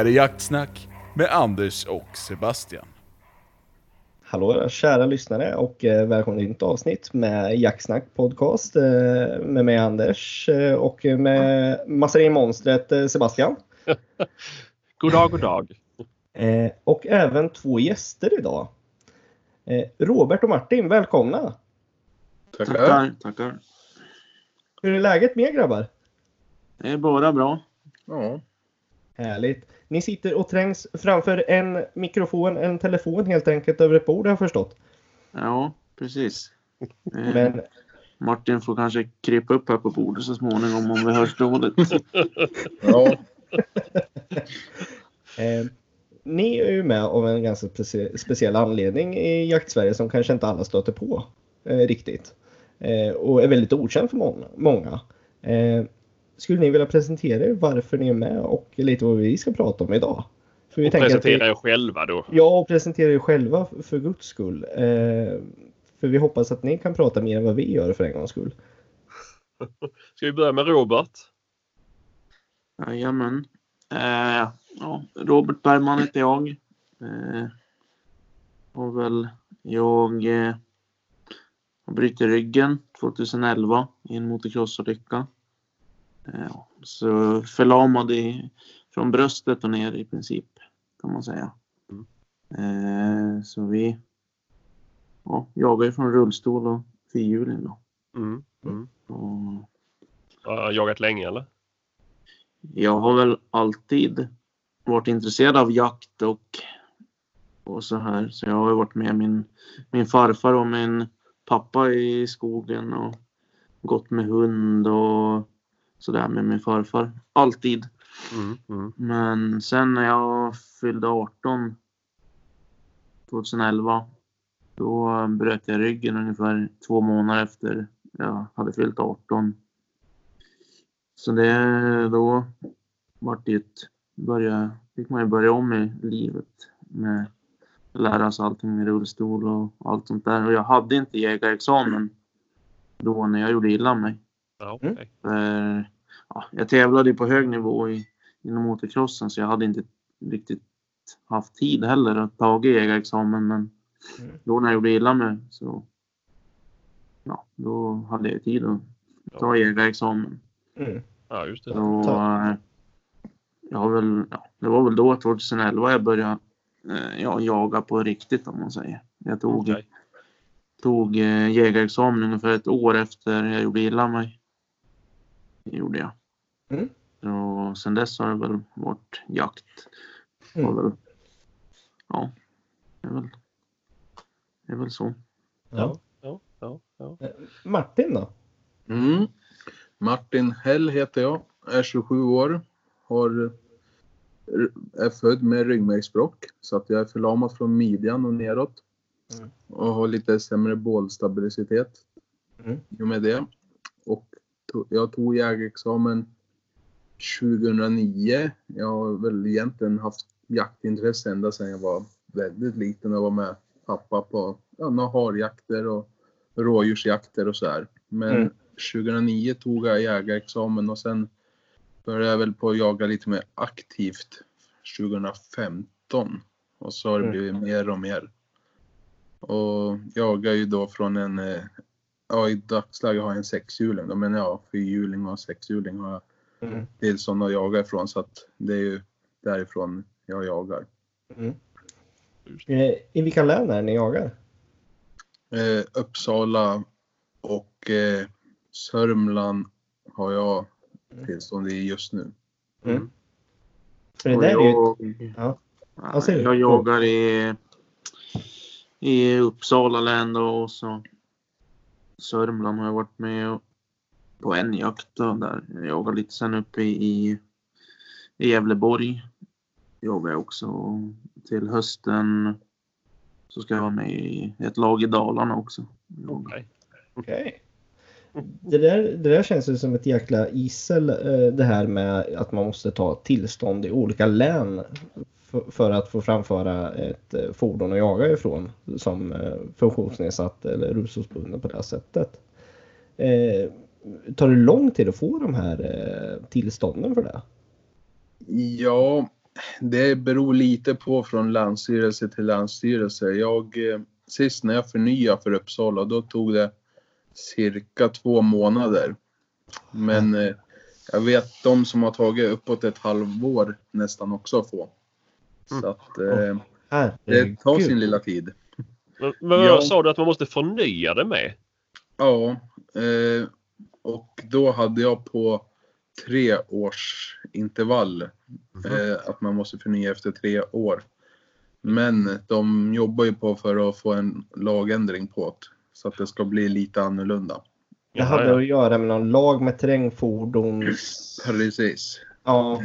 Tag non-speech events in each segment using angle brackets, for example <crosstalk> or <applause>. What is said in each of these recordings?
här är Jaktsnack med Anders och Sebastian. Hallå kära lyssnare och eh, välkomna till ett nytt avsnitt med Jaktsnack podcast eh, med mig Anders eh, och med Massarinmonstret eh, Sebastian. <laughs> God dag, god dag. Och även två gäster idag. Robert och Martin, välkomna! Tackar. Tackar. Hur är läget med er grabbar? Det är bara bra. Ja. Härligt. Ni sitter och trängs framför en mikrofon, en telefon helt enkelt över ett bord har jag förstått. Ja, precis. Eh, Men Martin får kanske krypa upp här på bordet så småningom om vi hörs dåligt. ja. <laughs> Eh, ni är ju med av en ganska specie- speciell anledning i Jaktsverige som kanske inte alla stöter på eh, riktigt. Eh, och är väldigt okänd för många. många. Skulle ni vilja presentera er varför ni är med och lite vad vi ska prata om idag? För vi Och presentera vi, er själva då. Ja, och presentera er själva för guds skull. Eh, för vi hoppas att ni kan prata mer än vad vi gör för en gångs skull. <laughs> Ska vi börja med Robert? Jajamän. Eh, ja, Robert Bergman heter jag. Eh, och väl jag eh, har brutit ryggen 2011 i en motocrossolycka. Eh, så förlamad i, från bröstet och ner i princip kan man säga. Eh, så vi ja, jagar ju från rullstol och fyrhjuling då. Mm. Mm. Och Har jagat länge eller? Jag har väl alltid varit intresserad av jakt och, och så här. Så jag har varit med min, min farfar och min pappa i skogen och gått med hund och sådär med min farfar. Alltid. Mm. Mm. Men sen när jag fyllde 18 2011 då bröt jag ryggen ungefär två månader efter jag hade fyllt 18. Så det, då vart det ett, börja, fick man ju börja om i livet med lära sig allting med rullstol och allt sånt där. Och jag hade inte jägarexamen då när jag gjorde illa mig. Ja, Mm. okej. För, ja, jag tävlade på hög nivå i, inom motocrossen så jag hade inte riktigt haft tid heller att ta jägarexamen. Men Mm. då när jag gjorde illa mig så ja, då hade jag tid att ta jägarexamen. Mm. Ja, just det. Så, Ta- eh, jag har väl, ja, det var väl då 2011 jag började eh, ja, jaga på riktigt om man säger. Jag tog, Okej. tog eh, jägarexamen ungefär ett år efter jag gjorde illa mig. Det gjorde jag. Mm. Och sen dess har det väl varit jakt. Mm. Väl, ja, det är väl, det är väl så. Ja. Ja, ja, ja. Eh, Martin då? Mm. Martin Hell heter jag, är 27 år, har, är född med ryggmärgsbråck så att jag är förlamad från midjan och neråt. Mm. Och har lite sämre bålstabilitet Mm. i och med det. Jag tog jägarexamen 2009. Jag har väl egentligen haft jaktintresse ända sedan jag var väldigt liten och var med pappa på ja, harjakter och rådjursjakter och så här. Men Mm. 2009 tog jag jägarexamen och sen började jag väl på att jaga lite mer aktivt 2015. Och så har det Mm. blivit mer och mer. Och jagar ju då från en, eh, ja i dagsläget har jag en sexhjuling då, men ja fyrhjuling och sexhjuling har jag Mm. tillstånd att jaga ifrån så att det är ju därifrån jag jagar. Mm. Eh, I vilka län är det ni jagar? Eh, Uppsala och eh, Sörmland har jag tillstånd i just nu. Mm. Ju... jag, Ja. Jag jagar i, i Uppsala län då och så Sörmland har jag varit med och- på en jakt då, där. Jag jagar lite sen uppe i, i Gävleborg. Jagar jag också. Till hösten så ska jag vara med i ett lag i Dalarna också. Okej. Okej. Det där, det där känns ju som ett jäkla isel eh, det här med att man måste ta tillstånd i olika län för, för att få framföra ett eh, fordon och jaga ifrån som eh, funktionsnedsatt eller rullstolsbunden på det här sättet. Eh, tar det lång tid att få de här eh, tillstånden för det? Ja, Det beror lite på från länsstyrelse till länsstyrelse. Jag, eh, sist när jag förnyade för Uppsala, då tog det cirka två månader. Men eh, jag vet de som har tagit uppåt ett halvår nästan också få. Så att eh, det tar sin lilla tid. Men, men Ja. sa du att man måste förnya det med? Ja, eh, och då hade jag på tre års intervall eh, att man måste förnya efter tre år. Men de jobbar ju på för att få en lagändring på det så att det ska bli lite annorlunda. Det hade att göra med någon lag med terrängfordons... Precis. Ja,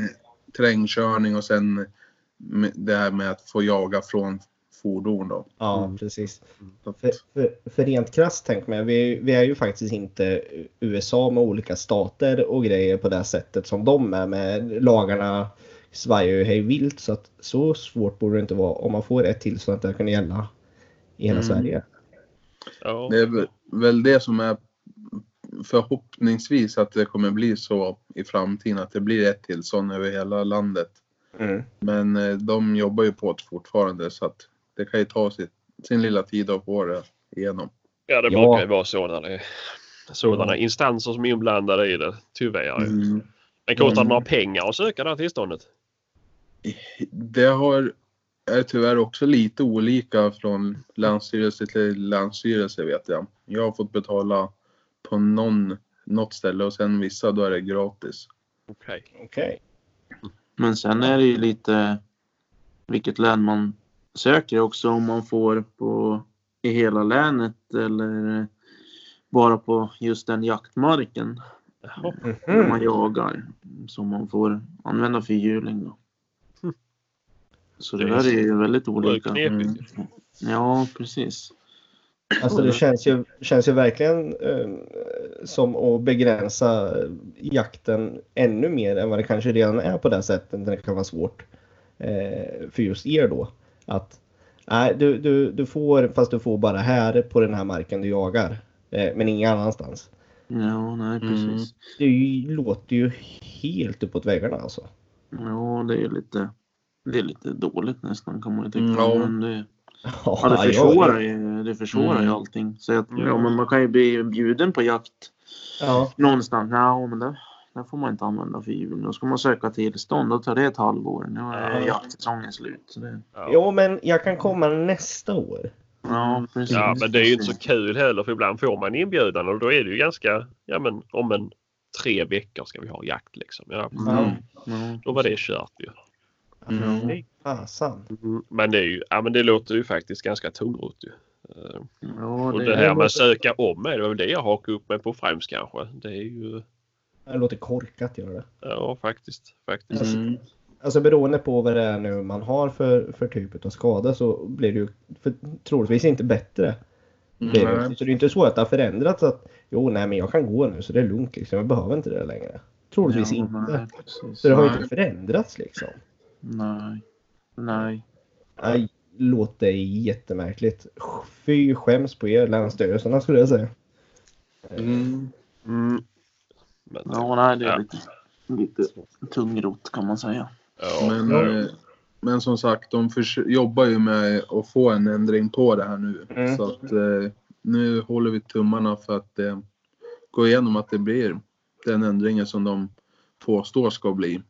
Terrängkörning och sen det här med att få jaga från fordon då. ja Mm. precis. Så För, för, för rent krasst tänk mig, vi, vi är ju faktiskt inte USA med olika stater och grejer på det sättet som de är med lagarna svajar ju hej vilt så att så svårt borde det inte vara om man får ett tillstånd att det kan gälla i hela Mm. Sverige. Ja. Det är väl- väl det som är förhoppningsvis att det kommer bli så i framtiden att det blir ett tillstånd över hela landet. Mm. Men eh, de jobbar ju på det fortfarande så att det kan ju ta sitt, sin lilla tid att få det igenom. Ja, det Ja. brukar ju vara så när det är sådana instanser som är inblandade i det. Tyvärr. Mm. Men kostar det Mm. några pengar att söka det här tillståndet? Det har, är tyvärr också lite olika från länsstyrelse till länsstyrelse vet jag. Jag har fått betala på någon, något ställe och sen vissa då är det gratis. Okej. Okej. Men sen är det ju lite vilket län man söker också. Om man får på i hela länet eller bara på just den jaktmarken Jaha. där man jagar. Som man får använda fyrhjuling då. Mm. Så det Det är där är ju väldigt olika. Mm. Ja, precis. Alltså det känns ju, känns ju verkligen eh, som att begränsa jakten ännu mer än vad det kanske redan är på det sättet det kan vara svårt eh, för just er då. Att nej, du, du, du får, fast du får bara här på den här marken du jagar. Eh, men ingen annanstans. Ja, nej precis. Det är ju, låter ju helt uppåt väggarna alltså. Ja, det är lite, det är lite dåligt nästan kan man ju tycka. Mm, ja. Men det, Ja, ja, det försvårar ju, det försvårar ju Mm. allting. Så att, ja, men man kan ju bli bjuden på jakt Ja, någonstans. Ja, men det, där får man inte använda fyrhjuling. Då ska man söka tillstånd. Då tar det ett halvår. Nu är Ja. jaktsäsongen slut. Så det, Ja. Jo, men jag kan komma nästa år. ja, precis. Ja, men det är ju inte så kul heller för ibland får man inbjudan och då är det ju ganska, ja men om en tre veckor ska vi ha jakt liksom. Ja, Mm. Ja, då var det kört ju. Mm. Fy Fasan. Mm, Men det är ju, ja men det låter ju faktiskt ganska tungrot ju. Eh, ja, Och det, det här med att söka om är det väl det jag hakar upp mig på främst kanske. Det är ju, Det låter korkat gör det. ja faktiskt, faktiskt. Mm. Alltså beroende på vad det är nu man har för, för typ av skada så blir det ju för, troligtvis inte bättre. Det är, ju- Nej. så det är inte så att det har förändrats att jo nej men jag kan gå nu så det är lugnt liksom. Jag behöver inte det längre. Troligtvis ja, inte. nej. Så det har ju Nej. inte förändrats liksom. Nej. Nej. Nej, låter jättemärkligt. Fy skäms på er länsstyrelserna skulle jag säga. Mm. Mm. Men, Ja, nej, det är Ja. lite, lite tungrot kan man säga. ja, Men, ja. eh, men som sagt, de förs- jobbar ju med att få en ändring på det här nu. Mm. Så att eh, nu håller vi tummarna för att det går igenom att det blir den ändringen som de påstår ska bli.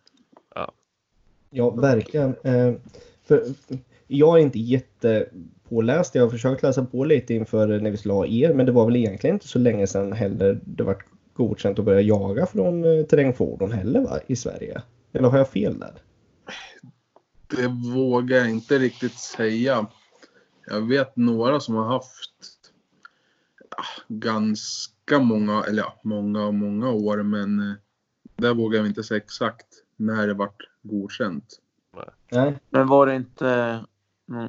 Ja, verkligen. Eh, för, jag är inte jättepåläst. Jag har försökt läsa på lite inför när vi skulle ha er, men det var väl egentligen inte så länge sedan heller det var godkänt att börja jaga från eh, terrängfordon heller va, i Sverige. Eller har jag fel där? Det vågar jag inte riktigt säga. Jag vet några som har haft ah, ganska många, eller ja, många många år, men eh, där vågar jag inte säga exakt när det vart godkänt. Nej. Men var det inte,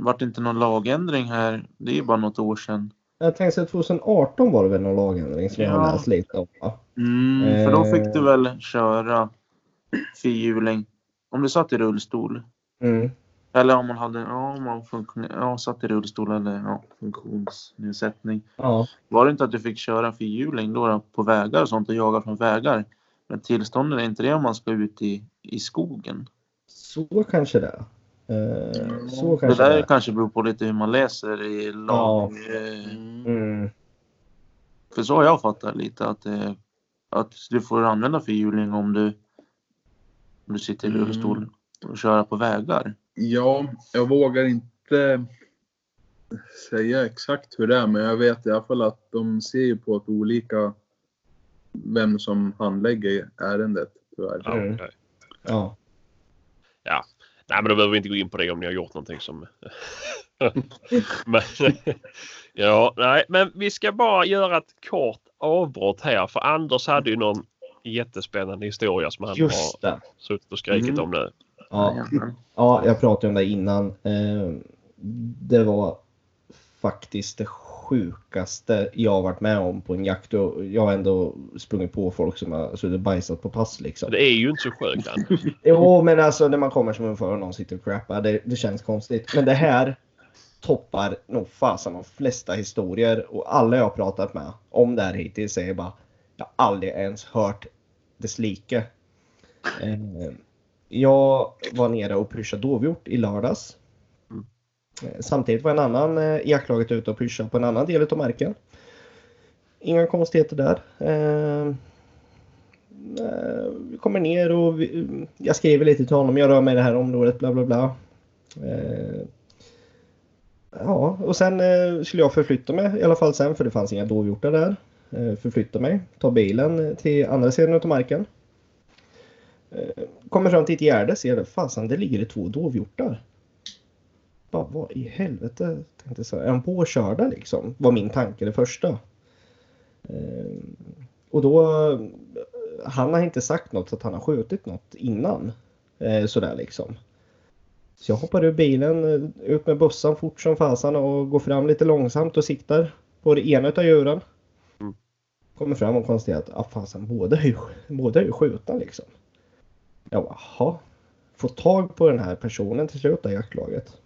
vart det inte någon lagändring här? Det är ju bara något år sedan. Jag tänkte att 2018 var det väl någon lagändring som jag har Ja. läst lite om. Va? Mm, för då fick Eh. du väl köra fyrhjuling om du satt i rullstol. Mm. Eller om man hade, ja, om man funktion, ja, satt i rullstol eller ja, funktionsnedsättning. Ja. Var det inte att du fick köra fyrhjuling då, då på vägar och sånt och jaga från vägar? Men tillstånden är inte det om man ska ut i, i skogen. Så kanske det är. Eh, så Det kanske där det är. kanske beror på lite hur man läser i lag. eh, Mm. För så har jag fattat lite att, eh, att du får använda fyrhjuling om du, om du sitter i Mm. rullstol och köra på vägar. Ja, jag vågar inte säga exakt hur det är, men jag vet i alla fall att de ser ju på ett olika vem som handlägger ärendet tyvärr. Ja, Mm. okej. Ja. Nej, men då behöver vi inte gå in på det om ni har gjort någonting som... <laughs> men, ja, nej, men vi ska bara göra ett kort avbrott här för Anders hade ju någon jättespännande historia som han Just har det. suttit och skrikit Mm. om nu. Ja. Ja, jag pratade om det innan. Eh, det var faktiskt det sjukaste jag varit med om på en jakt. Och jag har ändå sprungit på folk som har suttit bajsat på pass liksom. Det är ju inte så sjukt. <laughs> Jo, men alltså när man kommer som en för och någon sitter och crappar, det, det känns konstigt. Men det här toppar nog fasen de flesta historier och alla jag har pratat med om det här hittills säger bara jag har aldrig ens hört dess like. Eh, jag var nere och pushade dovhjort i lördags. Eh, samtidigt var en annan eh, i jaktlaget ute och pushade på en annan del av marken. Inga konstigheter där. Ehm, eh, Vi kommer ner och vi, eh, jag skriver lite till honom. Jag rör mig i det här området bla bla bla. Eh, Ja, och sen eh, skulle jag förflytta mig i alla fall sen för det fanns inga dovhjortar där. Förflytta mig, ta bilen till andra sidan av marken. Kommer fram till ett gärde, ser det, fasen det ligger det två dovhjortar. Bara, vad i helvete? Tänkte så, här, är de påkörda liksom? Var min tanke det första. Eh, Och då han har inte sagt något så att han har skjutit något innan. Eh, sådär liksom. Så jag hoppar ur bilen, eh, ut med bössan fort som fasen och går fram lite långsamt och siktar på det ena utav djuren. Mm. Kommer fram och konstaterar att ah, fasen, båda är ju, båda är ju skjutna liksom. Jag bara, jaha. Får tag på den här personen till slut av jaktlaget.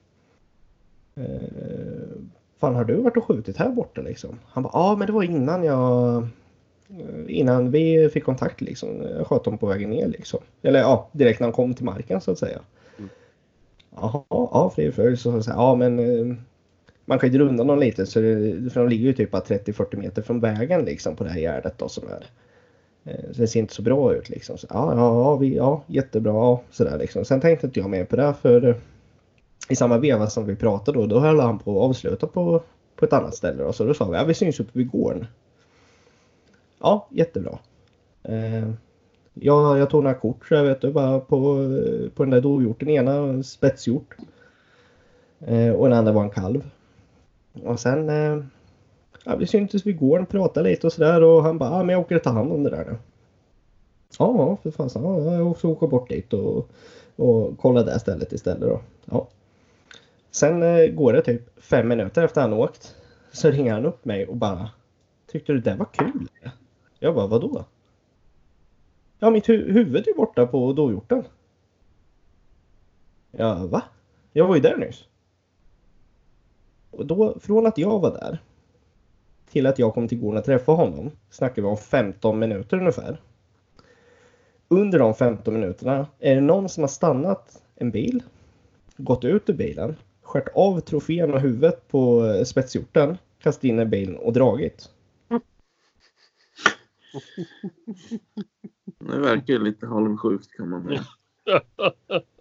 Eh, fan har du varit och skjutit här borta liksom? Han bara, ja men det var innan jag innan vi fick kontakt liksom. Jag sköt dem på vägen ner liksom. Eller ja, direkt när de kom till marken så att säga. Mm. Jaha, ja frid och fröjd. Så, så, ja men eh, man kan ju dra undan dem lite så det, för de ligger ju typ bara 30-40 meter från vägen liksom på det här gärdet då som är. Eh, Så det ser inte så bra ut liksom. Så, ja, ja, ja, vi, ja, jättebra. Ja, sådär liksom. Sen tänkte inte jag mer på det för eh, i samma veva som vi pratade då, då höll han på att avsluta på, på ett annat ställe. Då. Så då sa vi, ja vi syns uppe vid gården. Ja, jättebra. Eh, jag, jag tog några kort så jag vet du bara på, på den där dovhjorten. Ena en spetshjort. Eh, och den andra var en kalv. Och sen eh, ja, vi syntes vid gården pratade lite och sådär och han bara, ah, men jag åker och tar hand om det där nu. Ja, för fan. så, Ja, jag också åker bort dit och, och kolla det stället istället då. Ja. Sen eh, går det typ fem minuter efter han åkt. Så ringer han upp mig och bara Tyckte du det var kul? Jag bara, vadå? Ja, mitt hu- huvud är borta på dovhjorten. Ja, va? Jag var ju där nyss. Och då, från att jag var där till att jag kom till gården och träffade honom snackar vi om 15 minuter ungefär. Under de 15 minuterna är det någon som har stannat en bil, gått ut ur bilen, skärt av trofén och huvudet på eh, spetshjorten, kastat in i bilen och dragit. <laughs> Det verkar lite halvsjukt kan man säga. <laughs>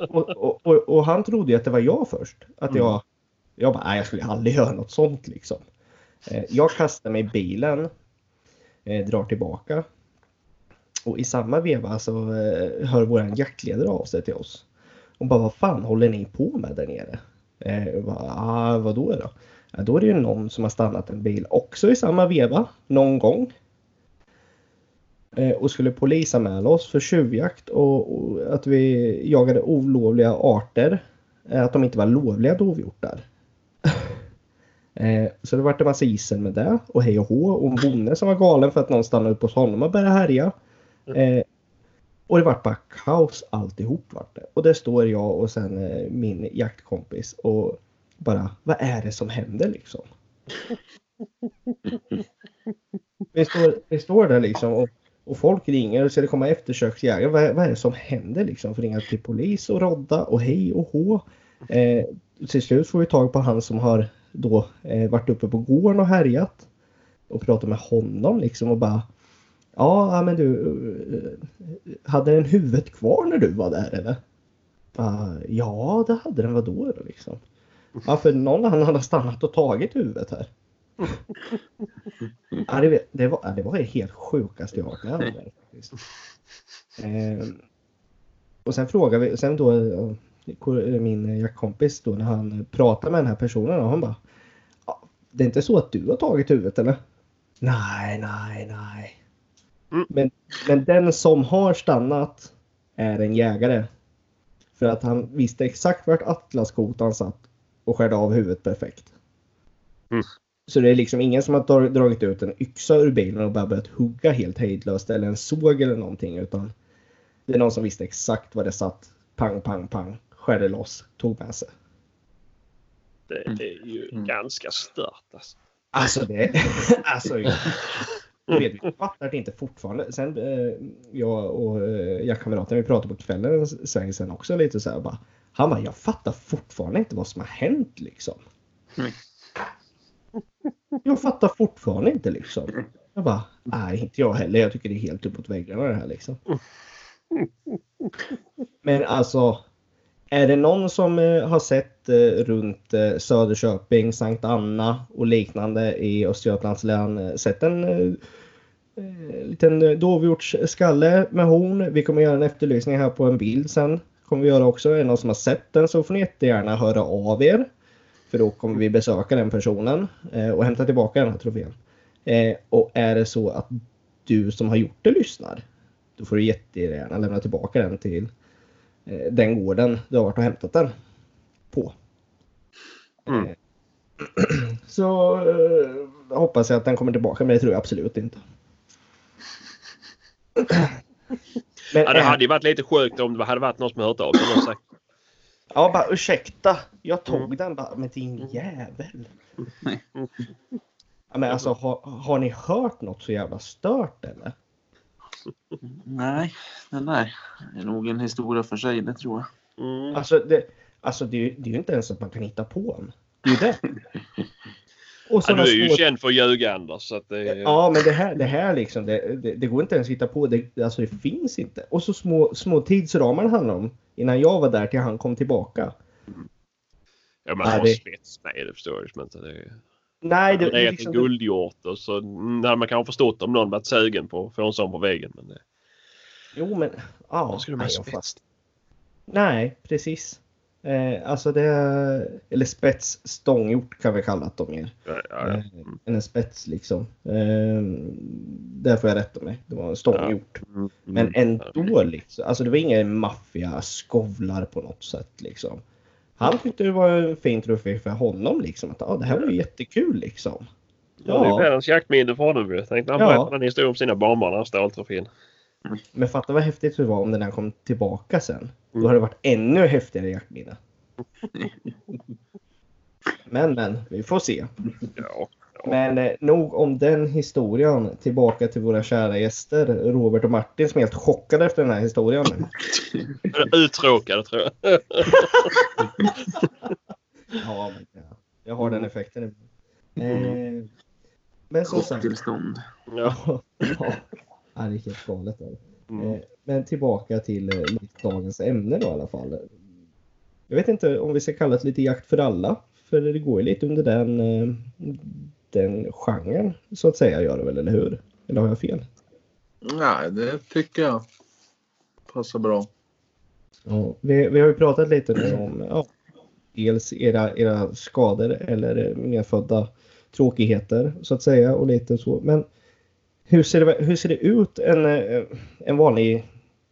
Och, och, och, och han trodde ju att det var jag först. Att jag, jag bara, nej jag skulle aldrig göra något sånt liksom. Eh, Jag kastar mig i bilen, eh, drar tillbaka. Och i samma veva så hör våran jaktledare av sig till oss. Och bara, vad fan håller ni på med där nere? Eh, ah, vadå då? Ja, då är det ju någon som har stannat en bil också i samma veva, någon gång. Eh, och skulle polisanmäla oss för tjuvjakt och, och att vi jagade olovliga arter. eh, Att de inte var lovliga dovhjortar. <laughs> Eh, Så det vart en massa gissel med det och hej och hå och en bonde som var galen för att någon stannade upp hos honom och började härja. Eh, Och det vart bara kaos alltihop vart det. Och där står jag och sen eh, min jaktkompis och bara vad är det som händer liksom? <laughs> vi, står, vi står där liksom och, Och folk ringer och ska det komma eftersöksjägare. Vad, vad är det som händer liksom? Får ringa till polis och rodda och hej och hå. Eh, till slut får vi tag på han som har då eh, varit uppe på gården och härjat. Och pratar med honom liksom och bara Ja, men du, eh, hade den huvudet kvar när du var där eller? Bara, ja, det hade den. Vadå då liksom? Ja, för någon annan hade stannat och tagit huvudet här. <laughs> Ja, det, det, var, det var det helt sjukaste jag varit med om. Eh, och sen frågade vi, sen då eh, min jaktkompis då när han pratade med den här personen och han bara "Ja, Det är inte så att du har tagit huvudet eller? Nej, nej, nej. Mm. Men, men den som har stannat är en jägare. För att han visste exakt vart atlaskotan satt och skärde av huvudet perfekt. Mm. Så det är liksom ingen som har dra- dragit ut en yxa ur bilen och bara börjat hugga helt hejdlöst eller en såg eller någonting utan det är någon som visste exakt var det satt. Pang, pang, pang. Skärde loss, tog med sig. Det, det är ju Mm. ganska stört alltså. Alltså det... <laughs> alltså, <laughs> vet, vi fattar det inte fortfarande. Sen eh, jag och eh, jaktkamraten, vi pratade på kvällen en sväng sen också lite så här bara. Han bara, jag fattar fortfarande inte vad som har hänt liksom. Nej. Jag fattar fortfarande inte liksom. Jag bara, nej inte jag heller. Jag tycker det är helt uppåt väggarna det här liksom. Men alltså, är det någon som eh, har sett eh, runt eh, Söderköping, Sankt Anna och liknande i Östergötlands län, sett en liten dovhjortsskalle med horn. Vi kommer göra en efterlysning här på en bild sen. Kommer vi göra också. Är det någon som har sett den så får ni jättegärna höra av er. För då kommer vi besöka den personen och hämta tillbaka den här trofén. Och är det så att du som har gjort det lyssnar, då får du jättegärna lämna tillbaka den till den gården du har varit och hämtat den på. Mm. Eh, <clears throat> Så eh, hoppas jag att den kommer tillbaka, men det tror jag absolut inte. Men <clears throat> Ja, det hade ju varit lite sjukt om det hade varit någon som hört av sig Ja, bara ursäkta. Jag tog Mm. den bara, men din jävel. Nej. Ja, men alltså, har, har ni hört något så jävla stört eller? Nej, den där är nog en historia för sig, det tror jag. mm, Alltså, det, alltså det, är ju- det är ju inte ens att man kan hitta på en. Det är ju det. <laughs> Och ja, du är ju små- känd för att ljuga Anders. Så att det, Ja, men det här, det här liksom, det, det, det går inte ens att hitta på. Det, alltså det finns inte. Och så små, små tidsramar det handlar om. Innan jag var där till han kom tillbaka. ja, man har det- spets med det förstår du. Men inte det, Nej, det, det det, är liksom, en guldhjort och så mm, hade man kanske förstått om någon varit sugen på att få en sån på väggen. Men det, Jo, men... Ja, då skulle man nej, ha jag spets. Nej, precis. Eh, alltså det... Eller spets stånghjort kan vi kalla det mer. Ja, ja, ja. Eh, än en spets liksom. Eh, där får jag rätta mig. Det var en stånghjort. Mm, Men mm. ändå liksom. Alltså det var ingen maffia skovlar på något sätt liksom. Han tyckte det var en fin trofé för honom liksom. Att ah, det här var ju jättekul liksom. Ja, det är Ja, världens jaktminne för honom. Jag tänkte han Ja. berättade en historia om sina barnbarn när han stal men fatta vad häftigt det var om den här kom tillbaka sen. Då Mm. hade det varit ännu häftigare jaktminne. <laughs> Men men, vi får se. Ja. Men eh, nog om den historien. Tillbaka till våra kära gäster Robert och Martin som är helt chockade efter den här historien. <laughs> Uttråkad tror jag. <laughs> Ja, men ja. jag har den effekten. Eh, men som sagt. Ja, ja, det är helt galet. Mm. Eh, men tillbaka till eh, dagens ämne då i alla fall. Jag vet inte om vi ska kalla det lite jakt för alla. För det går ju lite under den, eh, den genren så att säga gör det väl, eller hur? Eller har jag fel? Nej, det tycker jag passar bra. Ja, vi, vi har ju pratat lite nu om ja, dels era, era skador eller medfödda tråkigheter så att säga och lite så. Men hur ser det, hur ser det ut en, eh, en, vanlig,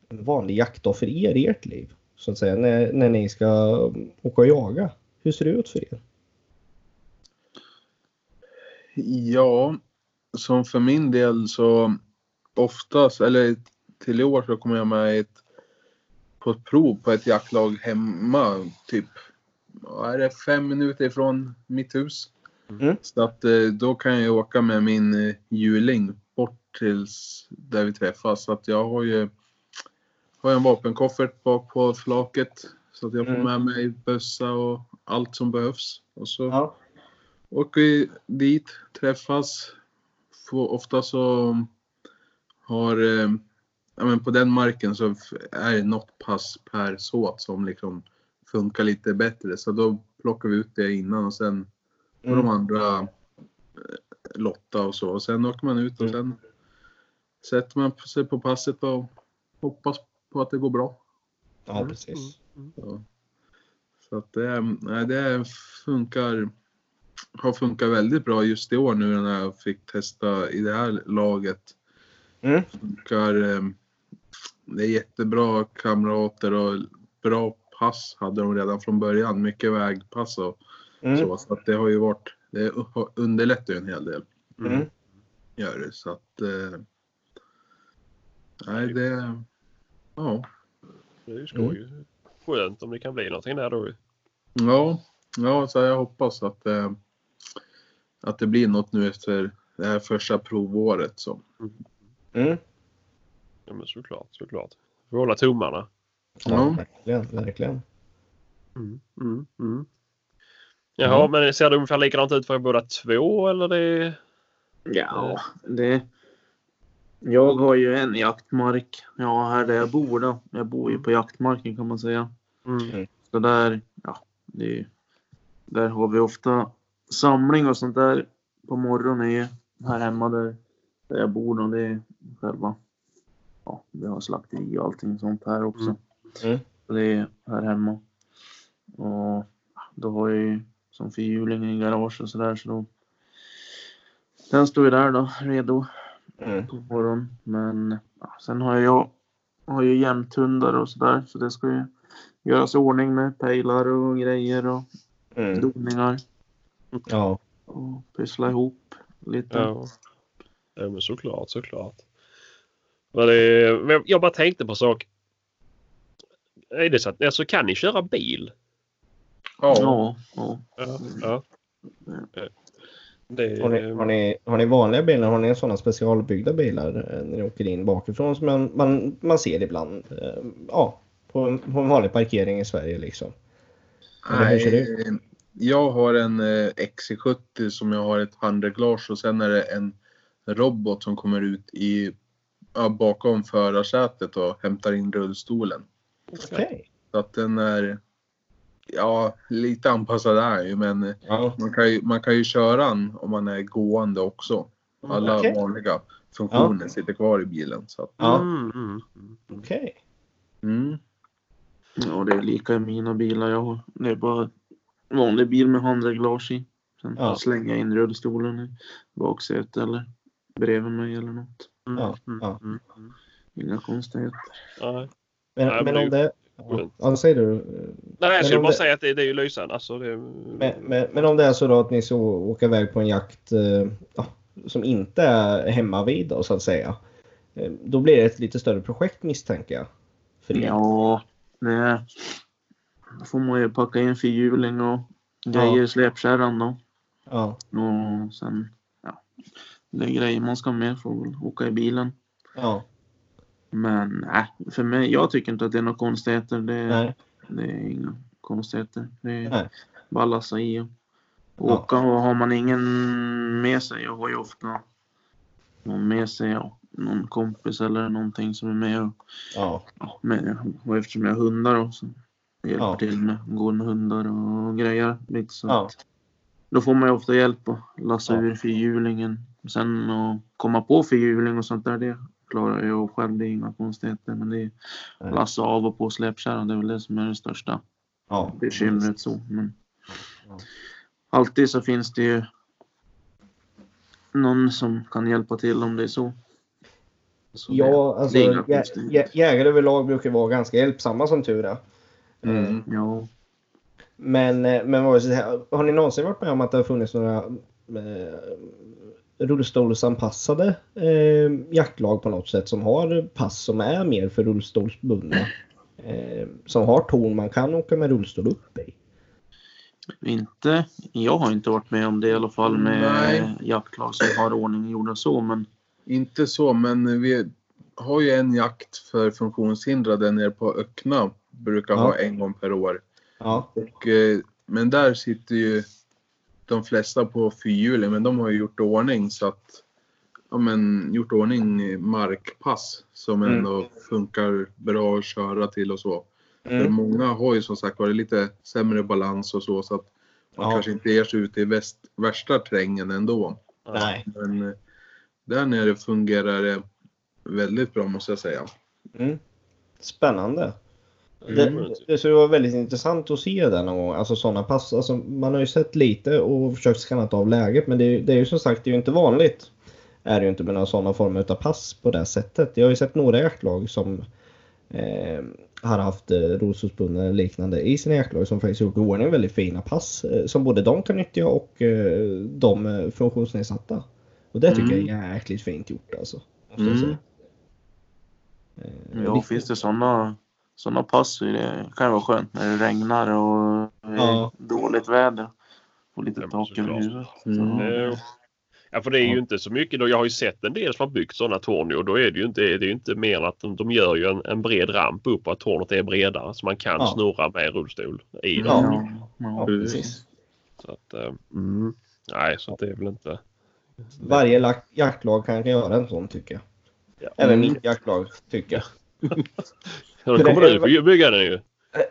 en vanlig jaktdag för er i ert liv? Så att säga när, när ni ska åka och jaga. Hur ser det ut för er? Ja, som för min del så oftast, eller till i år så kommer jag med ett, på ett prov på ett jaktlag hemma. Typ, är det, fem minuter ifrån mitt hus. Mm. Så att eh, då kan jag åka med min eh, hjuling tills där vi träffas. Så att jag har ju har jag en vapenkoffert bak på flaket. Så att jag får Mm. med mig bössa och allt som behövs. Och så Ja. åker vi dit, träffas. Får, ofta så har, eh, ja men på den marken så är det något pass per såt som liksom funkar lite bättre. Så då plockar vi ut det innan och sen får de Mm. andra eh, lotta och så. Och sen åker man ut och Mm. sen sätter man sig på passet och hoppas på att det går bra. ja, precis. Ja. Så att det, nej, det funkar, har funkat väldigt bra just i år nu när jag fick testa i det här laget. Mm. Funkar, eh, det är jättebra kamrater och bra pass hade de redan från början. Mycket vägpass och Mm. så. Så att det har ju varit, det har- underlättar ju en hel del. Mm. Gör det. Så att, eh, nej det, ja. Det är ju skoj. Skönt om det kan bli någonting där då. Ja, ja så jag hoppas att, eh, att det blir något nu efter det här första provåret. Så. Mm. Ja men såklart, såklart. Får hålla tummarna. Ja, Ja. verkligen, verkligen. Mm. Mm. Mm. Jaha, men ser det ungefär likadant ut för båda två eller det? Ja, det... Jag har ju en jaktmark. Ja, här där jag bor då. Jag bor ju på jaktmarken kan man säga. Mm. Så där, ja, det, där har vi ofta samling och sånt där på morgonen är här hemma där, där jag bor då. Det är själva, ja, vi har slakteri och allting sånt här också. Mm. Mm. Så det är här hemma. Och då har jag ju som fyrhjuling i garage och sådär så då. Den står ju där då redo Mm. på morgonen. Men ja, sen har jag, har ju jämthundar och sådär så det ska ju göras i ordning med pejlar och grejer och Mm. doningar Ja. och pyssla ihop lite. Ja. ja, men såklart, såklart. Men det, men jag bara tänkte på en sak. Är det så att, alltså kan ni köra bil? Ja, Ja, ja. Ja. Det, Har, ni, har, ni, har ni vanliga bilar? Har ni sådana specialbyggda bilar eh, när ni åker in bakifrån som man, man, man ser ibland? eh, Ja, på, en- på en vanlig parkering i Sverige liksom. Nej, jag har en eh, XC70 som jag har ett handreglage och sen är det en robot som kommer ut i ja, bakom förarsätet och hämtar in rullstolen. Okej. Så att den är ja, lite anpassad är ju men Ja. man kan ju, man kan ju köra den om man är gående också. Alla Okej. vanliga funktioner sitter kvar i bilen. Så att, Ja. Mm, mm, mm. Okej. mm. ja, det är lika i mina bilar jag har. Det är bara en vanlig bil med handreglage i. Sen Ja. slänga in rullstolen i baksätet eller bredvid mig eller något. Mm, Ja, mm, ja. mm, mm. Inga konstigheter. Men, men om det... skönt. Ja, vad säger du? Nej, jag skulle bara det- säga att det, det är ju lysande. Alltså, det, Men, men, men om det är så då att ni så åker iväg på en jakt eh, ja, som inte är hemma vid då, så att säga. Eh, Då blir det ett lite större projekt misstänker jag. För er. Ja, det då får man ju packa in fyrhjuling och grejer i släpkärran då. Ja. Och sen, ja, det är grejer man ska med får väl åka i bilen. Ja. Men nej, för mig, jag tycker inte att det är några konstigheter. Det, Nej. det är inga konstigheter. Det är Nej. bara att lassa i och Ja. åka. Och har man ingen med sig, jag har ju ofta någon med sig, ja, någon kompis eller någonting som är med. Och, Ja. ja, med, och eftersom jag har hundar då, så hjälper Ja. till med går med hundar och grejer. Lite så Ja. att, då får man ju ofta hjälp att lassa Ja. ur fyrhjulingen. Sen att komma på fyrhjuling och sånt där, det klarar jag själv. Det är inga konstigheter. Men det är Nej. lassa av och på släpkärran. Det är väl det som är det största Ja. bekymret. Så. Men Ja. alltid så finns det ju någon som kan hjälpa till om det är så. så Ja, det, alltså det jä, jä, jägare överlag brukar vara ganska hjälpsamma som tur är. Mm. Ja. Men, eh, men vad säga, har ni någonsin varit med om att det har funnits några eh, rullstolsanpassade eh, jaktlag på något sätt som har pass som är mer för rullstolsbundna? Eh, som har torn man kan åka med rullstol upp i. Inte, jag har inte varit med om det i alla fall med Nej. jaktlag som har ordning gjorda så. Men Inte så, men vi har ju en jakt för funktionshindrade nere på Öckna. Brukar Ja. ha en gång per år. Ja. Och, eh, men där sitter ju de flesta på fyrhjuling, men de har ju gjort ordning så att ja, men, gjort ordning markpass som Mm. ändå funkar bra att köra till och så. För Mm. många har ju som sagt varit lite sämre balans och så så att man Ja. kanske inte ger sig ut i väst, värsta terrängen ändå. Nej. Men eh, där nere fungerar det väldigt bra måste jag säga. Mm. Spännande. Mm. Det, det skulle vara väldigt intressant att se det någon gång. Alltså sådana pass. Alltså, man har ju sett lite och försökt skanna av läget. Men det, är- det är ju som sagt det är ju inte vanligt. Är det ju inte med några sådana former av pass på det sättet. Jag har ju sett några jaktlag som eh, har haft eh, rosordsbundna eller liknande i sina jaktlag som faktiskt gjort i ordning väldigt fina pass. Eh, som både de kan nyttja och eh, de eh, funktionsnedsatta. Och det tycker jag är jäkligt fint gjort alltså. Måste Mm. Eh, Ja, riktigt- finns det sådana såna pass det kan det vara skönt när det regnar och Ja. dåligt väder. Få lite tak över huvudet. Mm. Eh, Ja, för det är ju inte så mycket. Då. Jag har ju sett en del som har byggt sådana torn och då är det ju inte, det är ju inte mer att de, de gör ju en, en bred ramp upp och att tornet är bredare så man kan Ja. snurra med rullstol i Ja. den. ja, ja. Precis. Så att, eh, mm, nej, så att det är väl inte... Varje jaktlag kan göra en sån tycker jag. Ja. Även Mm. mitt jaktlag tycker jag. Då kommer du få bygga den ju. Eh,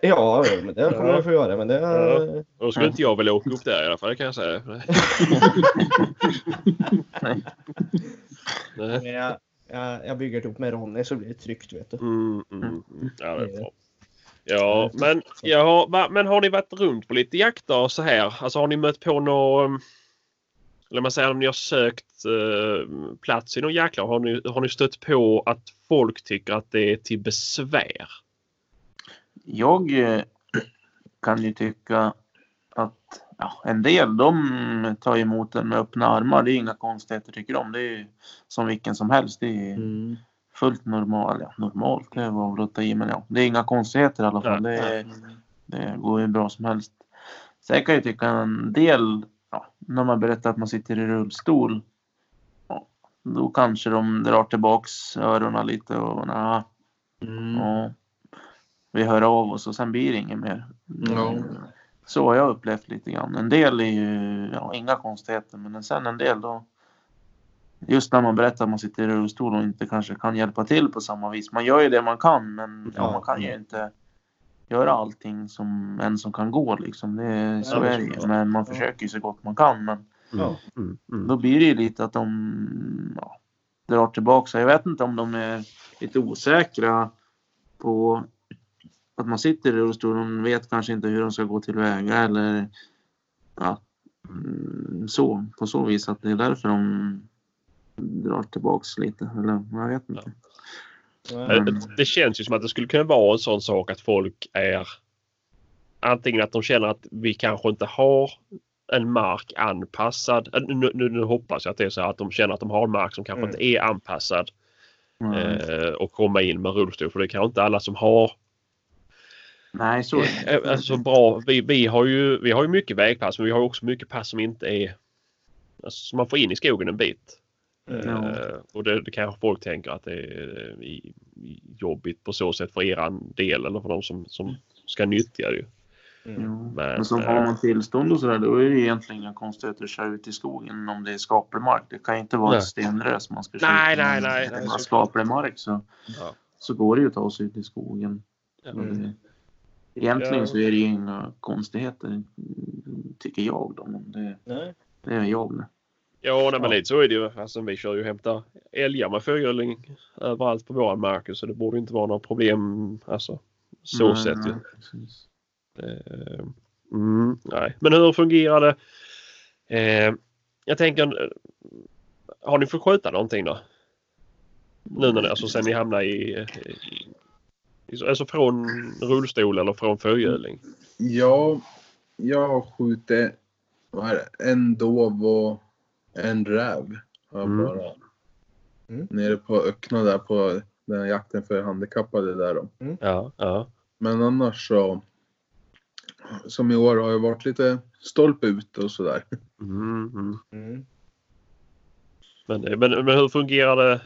Ja, men det kommer Ja. jag få göra. Men det, Ja. Då skulle inte jag vilja åka upp där i alla fall, det kan jag säga. Nej. <laughs> Nej. men jag, jag, jag bygger ihop med Ronny så blir det tryggt vet du. Mm, mm, mm. Ja, det är bra. Ja, men, ja, men har ni varit runt på lite jakter och så här? Alltså har ni mött på något... Eller man säger om ni har sökt eh, plats i någon jaktlag. Har ni, har ni stött på att folk tycker att det är till besvär? Jag eh, kan ju tycka att ja, en del de tar emot den med öppna armar. Det är inga konstigheter tycker de. Det är som vilken som helst. Det är Mm. fullt normalt. Ja, normalt, det var väl att ta i men ja. Det är inga konstigheter i alla fall. Det, det går ju bra som helst. Sen kan jag tycka en del, ja, när man berättar att man sitter i rullstol. Ja, då kanske de drar tillbaks öronen lite och nah, Mm. Ja. Vi hör av oss och sen blir det inget mer. Ja. Så har jag upplevt lite grann. En del är ju ja, inga konstigheter men sen en del då. Just när man berättar att man sitter i rullstol och inte kanske kan hjälpa till på samma vis. Man gör ju det man kan men Ja. man kan ju inte göra allting som en som kan gå liksom. Det, så är det. Men man försöker ju så gott man kan. Men. Mm, mm. då blir det ju lite att de ja, drar tillbaka sig. Jag vet inte om de är lite osäkra på att man sitter i rullstol. De vet kanske inte hur de ska gå tillväga eller ja, mm, så på så vis att det är därför de drar tillbaks lite. Eller jag vet inte. Eh, Det känns ju som att det skulle kunna vara en sån sak att folk är antingen att de känner att vi kanske inte har en mark anpassad. Eh, Nu, nu, nu hoppas jag att det är så här att de känner att de har en mark som kanske Mm. inte är anpassad Mm. eh, och komma in med rullstol för det kanske inte alla som har Nej, så det. eh, alltså bra. Vi, vi, har ju, vi har ju mycket vägpass men vi har också mycket pass som inte är alltså, som man får in i skogen en bit. Ja. Eh, och det, det kanske folk tänker att det är eh, jobbigt på så sätt för eran del eller för de som, som ska nyttja det. Mm. Men, Men som eh, har man tillstånd och sådär, då är det egentligen inga konstigheter att köra ut i skogen om det är skaplig mark. Det kan inte vara Nej. ett stenrö som man ska köra Nej, ut. nej, nej, nej, såklart. skaplig mark så, Ja. så går det ju att ta sig ut i skogen. Ja. Mm. Egentligen Ja. så är det ju inga konstigheter, tycker jag då. Men det, Nej. det är jag det. Ja, nej, men lite så är det ju. Alltså, vi kör ju och hämtar älgar med fyrhjuling överallt på våran mark så det borde inte vara några problem. Alltså så Nej, sett ju. nej. Eh, Mm, nej. Men hur fungerar det? Eh, jag tänker, har ni fått skjuta någonting då? Nu när ni, alltså sen ni hamnar i, i, i alltså från rullstol eller från fyrhjuling? Ja, jag har skjutit vad är det, en dov och en räv. Har jag Mm. bara. Mm. Nere på Öckna där på den här jakten för handikappade där då. Ja, ja. Men annars så. Som i år har jag varit lite stolpe ute och sådär. Mm, mm. Mm. Men, men, men hur fungerar det?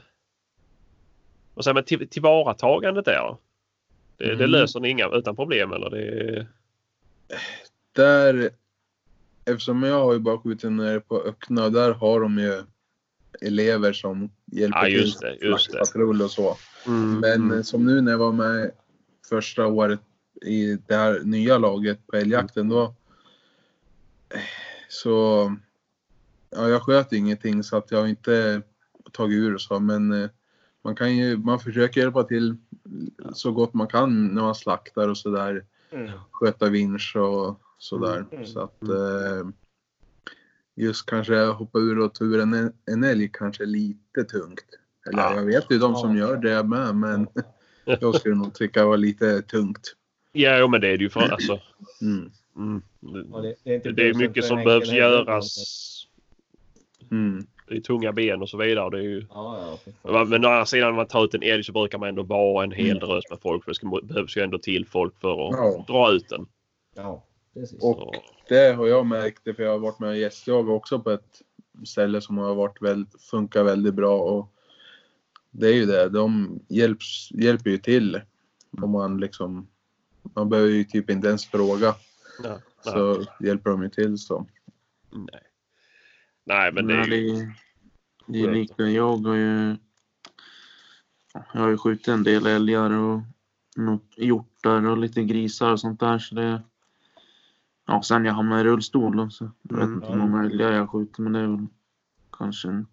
Vad säger man, till, tillvaratagandet där? Det, det Mm. löser ni inga utan problem eller? Det, Där, eftersom jag har ju bara skjutit när det är på öppna, där har de ju elever som hjälper Ja, just det, till. just det. Patrull och så. mm, Men mm. eh, som nu när jag var med första året i det här nya laget på älgjakten då. Så. Ja, jag sköt ingenting så att jag har inte tagit ur och så men eh, man kan ju, man försöker hjälpa till så gott man kan när man slaktar och sådär. Mm. Sköta vinsch och sådär. Mm. Så att eh, just kanske hoppa ur och ta ur en, en älg kanske är lite tungt. Eller Ja. jag vet ju de som Ja. gör det med men <laughs> jag skulle nog tycka det var lite tungt. Ja, jo, men det är det ju för alltså. Mm. Mm. Det, det är, Det är mycket som behövs göras. Mm. Det är tunga ben och så vidare. Det är ju... Ja, ja. Men å andra sidan när man tar ut en älg så brukar man ändå vara en hel Mm. drös med folk. För det ska, behövs ju ändå till folk för att Ja. dra ut den. Ja, precis. Och det har jag märkt för jag har varit med och gästjagat också på ett ställe som har varit väldigt, funkar väldigt bra och det är ju det, de hjälps, hjälper ju till om man liksom man behöver ju typ inte ens fråga nej, nej, så hjälper de ju till så. nej. nej, men det är Nej, ju... det, är- det är lika. Jag har ju, jag har ju skjutit en del älgar och något hjortar och lite grisar och sånt där. Så det, ja, sen jag hamnade i rullstol så jag vet Mm. inte hur många älgar jag har skjutit men det är väl kanske en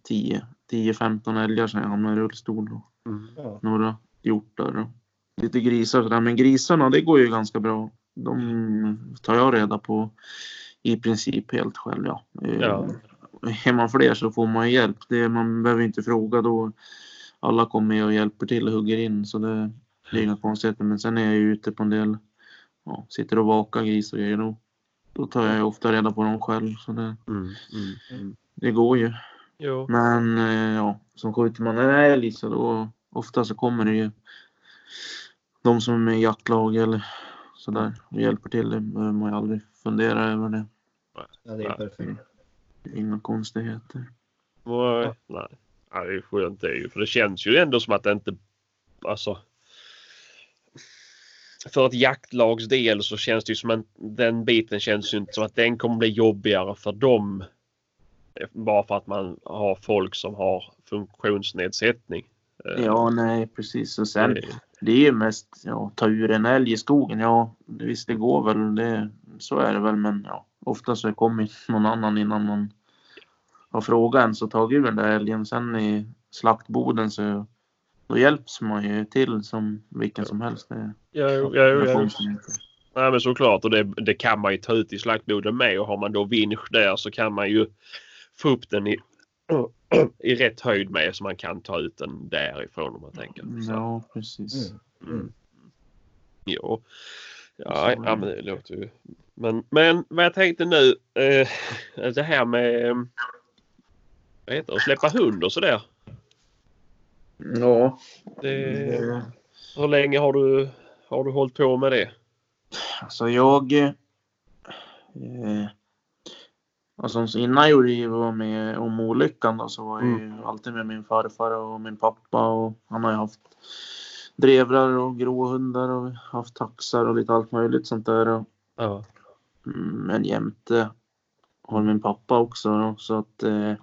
10-15 älgar sen jag hamnade i rullstol. Och Mm. Några hjortar och lite grisar sådär. Men grisarna det går ju ganska bra. De tar jag reda på i princip helt själv. Ja. Eh, Ja. Är man fler så får man hjälp. Det, man behöver inte fråga då. Alla kommer och hjälper till och hugger in så det, det är inga konstigheter. Men sen är jag ute på en del, ja, sitter och vakar grisar och grejer. Då, tar jag ju ofta reda på dem själv. Så det, Mm. Mm. Mm. det går ju. Jo. Men eh, ja, som skjuter man en älg så då ofta så kommer det ju de som är med i jaktlag eller sådär och hjälper till. Det behöver man ju aldrig fundera över det. ja, det är perfekt. Inga konstigheter. Nej. Nej. Ja, det är skönt det är ju. För det känns ju ändå som att det inte... Alltså... För ett jaktlags del så känns det ju som att den biten känns ju inte som att den kommer bli jobbigare för dem. Bara för att man har folk som har funktionsnedsättning. Eh, Ja, nej precis. Och sen det- är ju mest ja, ta ur en älg i skogen. Ja, visst det går väl. Det, så är det väl. Men ja, ofta så kommer någon annan innan man har frågat ens och tagit ur den där älgen. Sen i slaktboden så då hjälps man ju till som vilken som helst. Det, Ja, ja, ja, funkar inte. Nej men såklart och det, det kan man ju ta ut i slaktboden med och har man då vinsch där så kan man ju få upp den i, <clears throat> i rätt höjd med så man kan ta ut den därifrån om man tänker. Så, Ja, precis. Mm. mm. Jo. Ja, ja men det låter ju. Men, men vad jag tänkte nu. Eh, det här med eh, vad heter det, att släppa hund och sådär. Ja, Det, det, hur länge har du, har du hållit på med det? alltså jag... Eh, alltså innan jag var med om olyckan då, så var jag ju alltid med min farfar och min pappa och han har ju haft drevrar och gråhundar och haft taxar och lite allt möjligt sånt där. Och, Ja. mm, men jämte har min pappa också så att eh,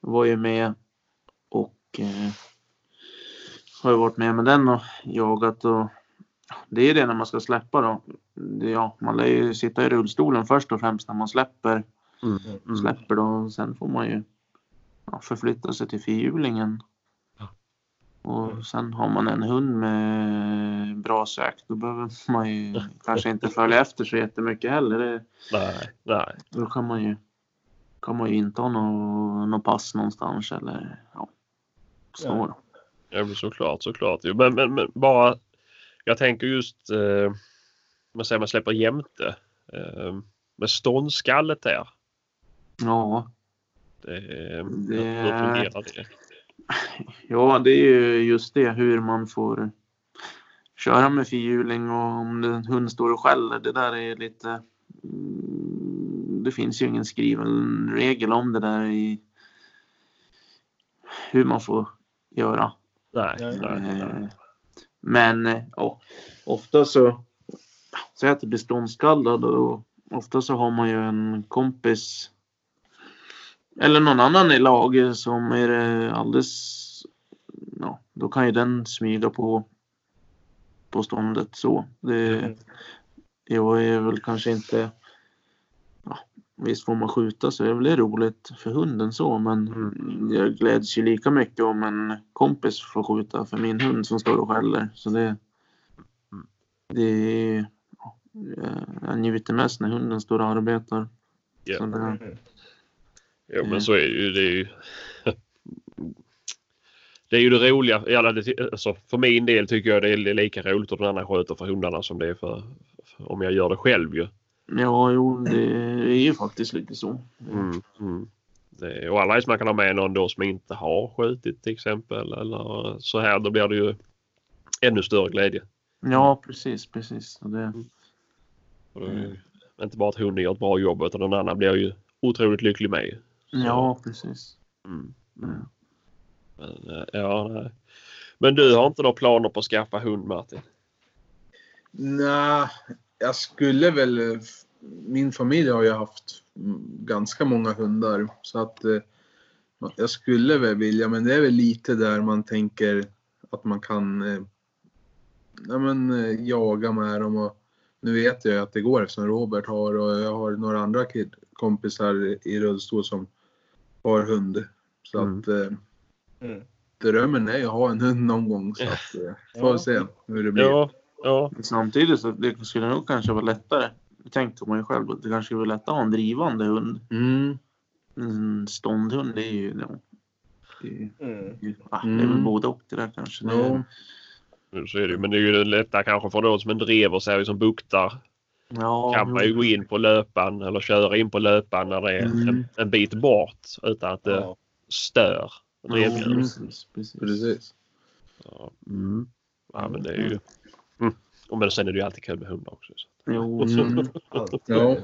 var ju med och eh, har ju varit med med den och jagat och det är det när man ska släppa då. Ja, man lär ju sitta i rullstolen först och främst när man släpper, Mm. Mm. släpper då sen får man ju ja, förflytta sig till fyrhjulingen. Och sen har man en hund med bra sök då behöver man ju <laughs> kanske inte följa efter så jättemycket heller. Det, Nej, nej. då kan man ju kan man ju inte ha något, något pass någonstans eller ja. Så Ja. men såklart, såklart. Jo, Men, men, men bara, jag tänker just, eh, man säger man släpper jämte. Eh, med ståndskallet där. Ja, Det, Det- Hur fungerar det? <laughs> Ja, det är ju just det hur man får köra med fyrhjuling och om en hund står och skäller. Det där är lite... mm, Det finns ju ingen skriven regel om det där i, hur man får göra. Nej, Nej. nej, nej. Eh, Men eh, ja, ofta så, säg att det blir ståndskallad och ofta så har man ju en kompis eller någon annan i laget som är det alldeles, ja, då kan ju den smyga på på ståndet så. Det, jag är väl kanske inte, visst får man skjuta så är väl det roligt för hunden så men jag gläds ju lika mycket om en kompis får skjuta för min hund som står och skäller. Så det, det är, ja, jag njuter mest när hunden står och arbetar. Ja. Det, Jo, Mm. men så är det ju. Det är ju, det, är ju det roliga. det- Alltså, för min del tycker jag det är lika roligt att den andra sköter för hundarna som det är för, för om jag gör det själv ju. Ja, jo, det är ju faktiskt lite så. Mm, mm. Det, och alla man kan ha med någon då som inte har skjutit till exempel eller så här. Då blir det ju ännu större glädje. Ja, precis, precis. Och det, Och det är Inte bara att hunden gör ett bra jobb utan den andra blir ju otroligt lycklig med. ja, precis. Mm. Mm. Men, eh, ja, nej. Men du har inte några planer på att skaffa hund Martin? Nej, jag skulle väl... Min familj har ju haft ganska många hundar så att eh, jag skulle väl vilja, men det är väl lite där man tänker att man kan eh, ja, men, eh, jaga med dem och nu vet jag att det går eftersom Robert har och jag har några andra kid, kompisar i rullstol som har hund. Så Mm. att eh, Mm. drömmen är att ha en hund någon gång så att eh, <laughs> får Ja. se hur det blir. Ja, ja. Men Samtidigt så det skulle nog kanske vara lättare. Det tänkte man ju själv att det kanske skulle vara lättare att ha en drivande hund. Mm. En ståndhund det är ju... Ja, det, är, ju- Mm. ah, det är väl Mm. både och det där kanske. Det, Ja. Nu så är det ju. Men det är ju lättare kanske för de som en drever sig som buktar. ja, kan man ju gå in på löpan eller köra in på löpan när det är Mm. en, en bit bort utan att det Ja. stör Ja, drevdjuret. precis, precis. Precis. Ja. Mm. ja, men det är ju... Mm. Och men sen är det ju alltid kul med hundar också. Så. Jo, <laughs> Mm. Ja.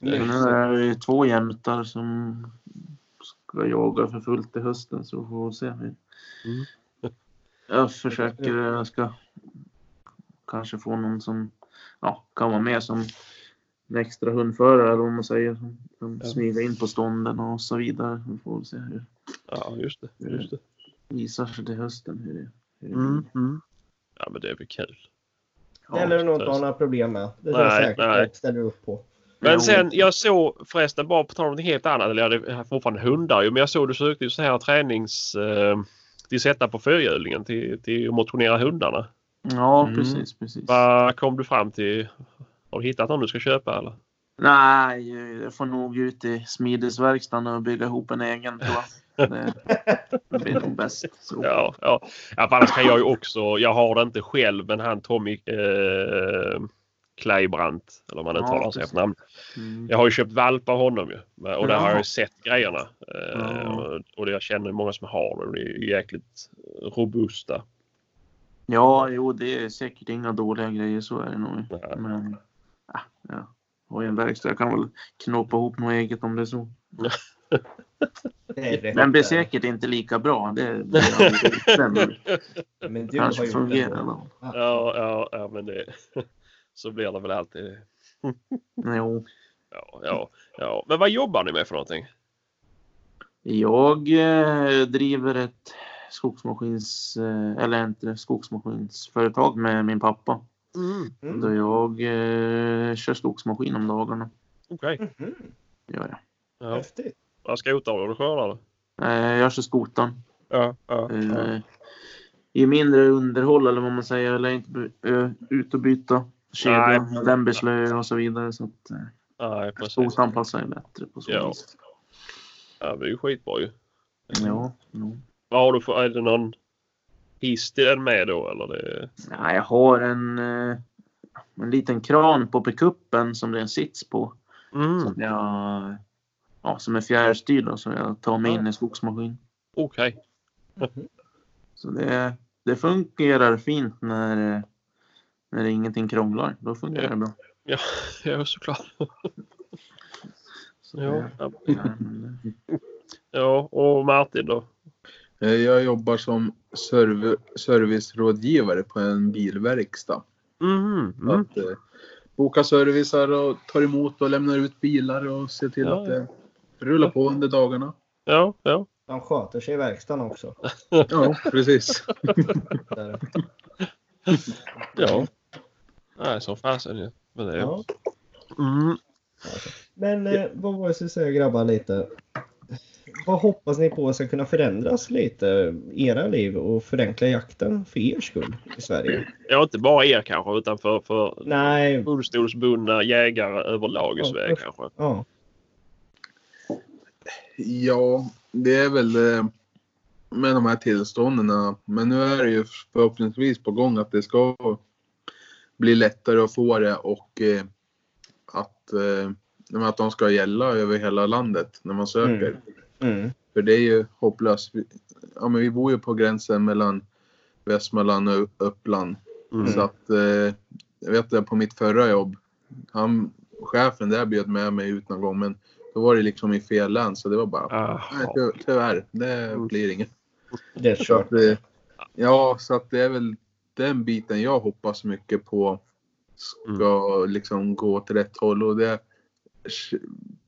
Det är ju två jämtar som ska jaga för fullt i hösten så får vi se. Mm. Jag försöker, jag ska kanske få någon som ja, kan vara med som en extra hundförare eller vad man säger. Som kan Ja. smyga in på stånden och så vidare. Vi får se hur Ja, just det. Just det. det visar sig till hösten. Hur det, hur det Mm. Mm. Ja, men det är väl kul. Det lär du nog inte ha några problem med. Det är Nej, jag säkert nej. ställer upp på. Men sen, jag såg förresten bara på tal om något helt annat. Eller jag hade fortfarande hundar ju. Men jag såg du sökte ju så här tränings... Eh, till sätta på fyrhjulingen till, till att motionera hundarna. Ja, Mm. precis, precis. Vad kom du fram till? Har du hittat någon du ska köpa eller? Nej, jag får nog ut i smidesverkstaden och bygga ihop en egen tror jag. Det, det <laughs> blir nog bäst. Så. Ja, ja. ja annars kan jag ju också, jag har det inte själv, men han Tommy eh, Kleibrandt, eller vad man Ja, uttalar sig precis. efter namn. Mm. Jag har ju köpt valp av honom ju. Och där har jag ju sett grejerna. Eh, Ja. Och jag känner många som har det och det är jäkligt robusta. Ja, jo, det är säkert inga dåliga grejer, så är det nog. Nej. Men, ja, ja. Har ju en verkstad, jag kan väl knåpa ihop något eget om det är så. <laughs> Det Men blir säkert inte lika bra. Det inte, men du kanske har fungerar. det. då. Ja. Ja, ja, men det, så blir det väl alltid. Jo. Ja, ja, ja. Men vad jobbar ni med för någonting? Jag eh, driver ett skogsmaskins, eh, eller inte skogsmaskinsföretag med min pappa. Mm. Då jag eh, kör skogsmaskin om dagarna. Okej. Mhm. Gör jag. Ja. Häftigt. Vad skotar du? Skördar? Eh, jag kör skotaren. Ja, ja. Eh, I mindre underhåll eller vad man säger. Eller inte ut och byta kedja, Nej. lämberslöj och så vidare. Så att eh, Nej, precis. skotaren passar ju bättre på så Ja. vis. Ja, det är ju skitbra ju. Ja, ja. Vad har du för, är det någon hiss till den med då eller? Det... Ja, jag har en, eh, en liten kran på pickuppen som det är en sits på. Mm. Som, jag, ja, som är fjärrstyrd så jag tar mig in i skogsmaskin. Okej. Så det, det fungerar fint när, när ingenting krånglar. Då fungerar det bra. Ja, ja, <laughs> såklart. Så Ja, ja. men, ja, och Martin då? Eh, Jag jobbar som serv- servicerådgivare på en bilverkstad. Mm. Att, eh, boka servicer och tar emot och lämnar ut bilar och ser till Ja, att det rullar på under dagarna. Ja, ja. De sköter sig i verkstaden också. <laughs> Ja, precis. Ja. Nej, som fasen ju. Men det... Ja. Mm. Men eh, vad var det jag skulle säga grabbar lite? Vad hoppas ni på ska kunna förändras lite i era liv och förenkla jakten för er skull i Sverige? Ja, inte bara er kanske utan för, för Nej, rullstolsbundna jägare överlag i Ja, Sverige kanske. ja. Ja, det är väl med de här tillstånden. Men nu är det ju förhoppningsvis på gång att det ska bli lättare att få det och eh, att, eh, att de ska gälla över hela landet när man söker. Mm. För det är ju hopplöst. Ja, men vi bor ju på gränsen mellan Västmanland och Uppland. Mm. Så att eh, jag vet det på mitt förra jobb. Han, chefen där bjöd med mig ut någon gång men då var det liksom i fel län så det var bara nej, Aha. ty- tyvärr, det Mm. blir inget. Det är Så kört. att, eh, ja, så att det är väl den biten jag hoppas mycket på ska liksom gå åt rätt håll och det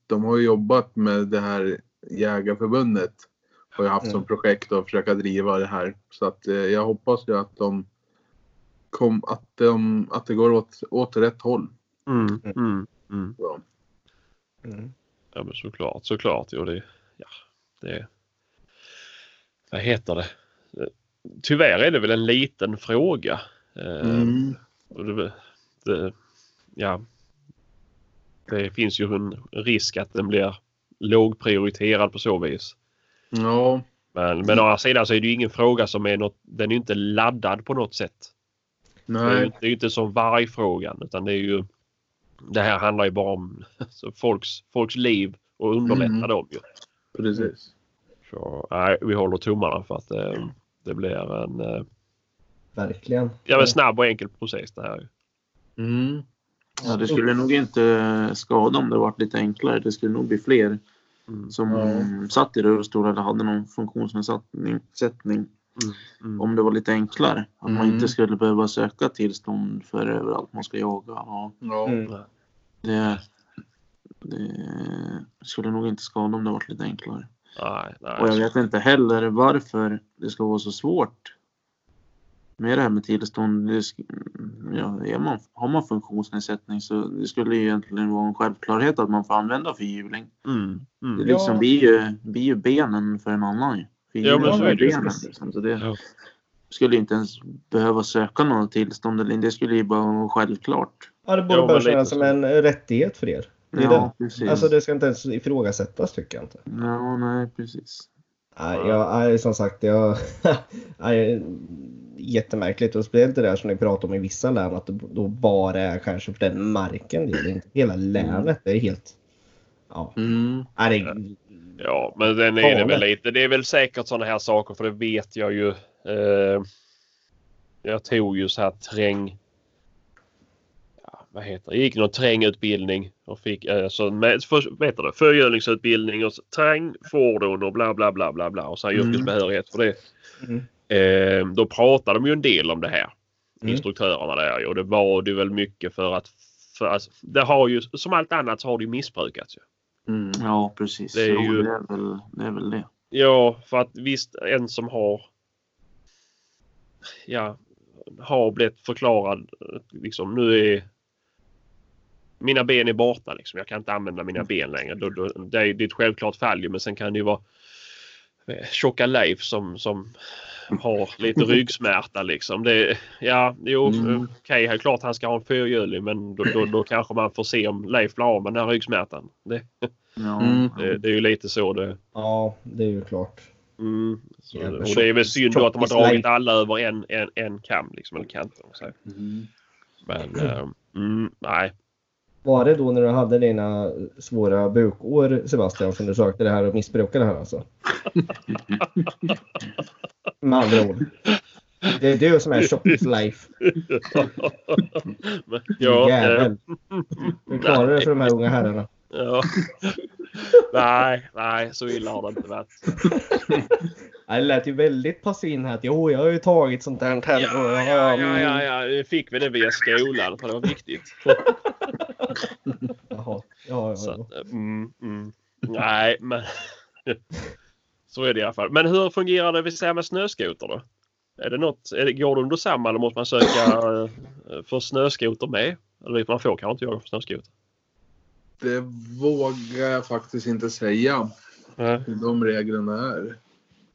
de har ju jobbat med det här jägarförbundet har ju haft Mm. som projekt att försöka driva det här så att eh, jag hoppas ju att de kom, att, de, att det går åt, åt rätt håll. Mm. Mm. Mm. Ja. Men såklart, såklart. Jo, det, ja, det... Vad heter det? Tyvärr är det väl en liten fråga. Eh, Mm. det, det, ja, det finns ju en risk att den blir lågprioriterad på så vis. Ja, Men, men å andra sidan så är det ju ingen fråga som är något, den är ju inte laddad på något sätt. Det är ju, nej. det är ju inte som vargfrågan utan det är ju Det här handlar ju bara om så <laughs> folks, folks liv och underlätta Mm. dem ju. Precis. Så nej, vi håller tummarna för att eh, det blir en eh, Verkligen. ja, men snabb och enkel process det här. Mm. Ja, det skulle nog inte skada om det varit lite enklare. Det skulle nog bli fler Mm. som Ja. satt i rullstol eller hade någon funktionsnedsättning sättning, Mm. Mm. om det var lite enklare. Att man Mm. inte skulle behöva söka tillstånd för överallt man ska jaga. Ja. Mm. det, det skulle nog inte skada om det varit lite enklare. Nej, nej. Och jag vet inte heller varför det ska vara så svårt med det här med tillstånd. Det, ja, är man, har man funktionsnedsättning så det skulle ju egentligen vara en självklarhet att man får använda fyrhjuling. Mm. Det Mm. liksom Ja. blir, ju, blir ju benen för en annan. Ja, men så är det ju. benen, liksom. så det Ja. skulle inte ens behöva söka något tillstånd. Eller, det skulle ju bara vara självklart. Ja, det borde bara kännas som en rättighet för er. Det Ja, precis. Alltså det ska inte ens ifrågasättas tycker jag inte. Ja, nej, precis. Nej, jag, som sagt, jag... <laughs> jättemärkligt och speciellt det där som ni pratar om i vissa län att det då bara är kanske för den marken det är inte hela länet. Det är helt... Ja. Mm. Nej, det, Ja, men den är det väl lite. Det är väl säkert sådana här saker för det vet jag ju. Eh, jag tog ju så här träng. Ja, vad heter det? Jag gick någon trängutbildning och fick eh, så med, för, vad heter det? Förhjulningsutbildning och så, träng, fordon och bla bla bla bla bla och så här Mm. yrkesbehörighet för det. Mm. Eh, då pratade de ju en del om det här. Mm. Instruktörerna där och det var det väl mycket för att för, alltså, det har ju som allt annat så har det missbrukats. Ju. Mm. Ja, precis. Det är Jo, ju- det, är väl, det är väl det. Ja, för att visst en som har ja, har blivit förklarad liksom nu är mina ben är borta liksom. Jag kan inte använda mina ben längre. Då, då, det, är, det är ett självklart fall men sen kan det ju vara tjocka Leif som, som har lite ryggsmärta liksom. Det, ja, jo, Mm. okej, okay, klart han ska ha en fyrhjuling men då, då, då kanske man får se om Leif blir av med den här ryggsmärtan. Det, <laughs> Ja, Mm. det, det är ju lite så det ja, det är ju klart. Mm. Så, Jävla och det är väl synd då att de har dragit alla över en, en, en kam liksom, eller kant. Mm. Men eh, mm, nej. Var det då när du hade dina svåra bukår Sebastian som du sökte det här och missbrukade det här alltså? Med andra ord. Det är du som är tjockis life. Ja, eh, Jävel. Du klarar det för de här unga herrarna. ja. nej, nej, så illa har det inte varit. Det lät ju väldigt passiv in här att jo, jag har ju tagit sånt och Ja, ja, ja, ja, ja. Fick vi det via skolan det var viktigt. <laughs> Jaha. Ja, ja, ja. att, eh, mm, mm. <laughs> Nej, men <laughs> så är det i alla fall. Men hur fungerar det vill säga med snöskoter då? Är det något, är det, går det under samma eller måste man söka eh, för snöskoter med? Eller man får kanske inte göra för snöskoter? Det vågar jag faktiskt inte säga Nej. hur de reglerna är.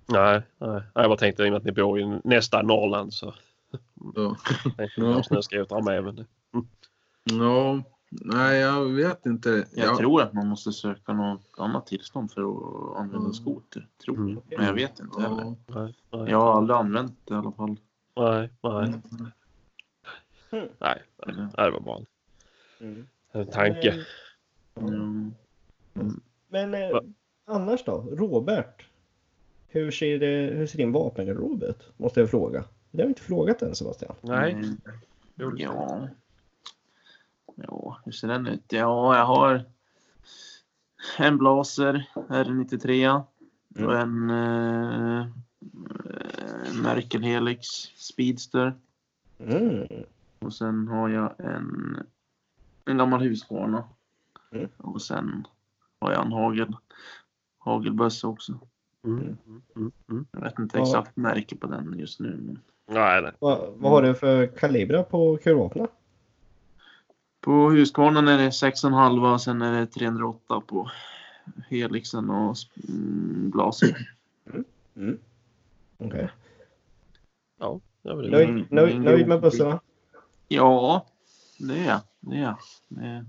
Nej, nej. Jag bara tänkte i och med att ni bor i nästa Norrland så jag ha snöskotrar med. Men det, ja, nej, jag vet inte. Jag Ja, tror att man måste söka något annat tillstånd för att använda Mm. skoter. Tror Mm. jag. Men jag vet inte heller. nej, nej, Jag har aldrig använt det i alla fall. nej, nej, Mm. nej, nej. nej. Det var bara Mm. en tanke. Mm. Men eh, annars då? Robert? Hur ser, det, hur ser din vapengarderob ut? Måste jag fråga. Det har vi inte frågat än Sebastian. Nej. Mm. Jo. Ja. Ja, hur ser den ut? Ja, jag har en Blaser R93 och en eh, Merkel Helix Speedster. Mm. Och sen har jag en, en gammal Husqvarna. Mm. Och sen har jag en hagel, hagelbössa också. Mm, mm, mm, mm. Jag vet inte Ja. exakt märke på den just nu. Men Nej, nej. Vad, vad har du för kalibrar på kulvapnen? På Husqvarnan är det 6,5 och sen är det 308 på Helixen och mm, Blaser. Mm. Okej. Ja, det var det. Nöjd, Mm, nöjd, mm, nöjd med bussarna? Ja, det är jag. Det är jag. Det är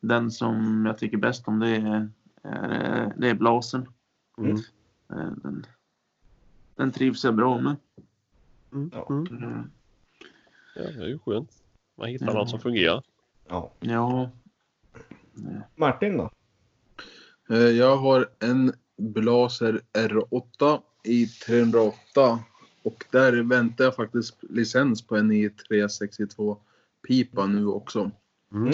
den som jag tycker bäst om det är, är, det är Blasen. Mm. Eh, Den, den trivs jag bra med. Mm. Ja. Mm. Mm. Ja, det är ju skönt. Man hittar Ja. något som fungerar. Ja. Ja. Martin då? Eh, Jag har en Blaser R8 i 308 och där väntar jag faktiskt licens på en i 362 pipa nu också. Mm.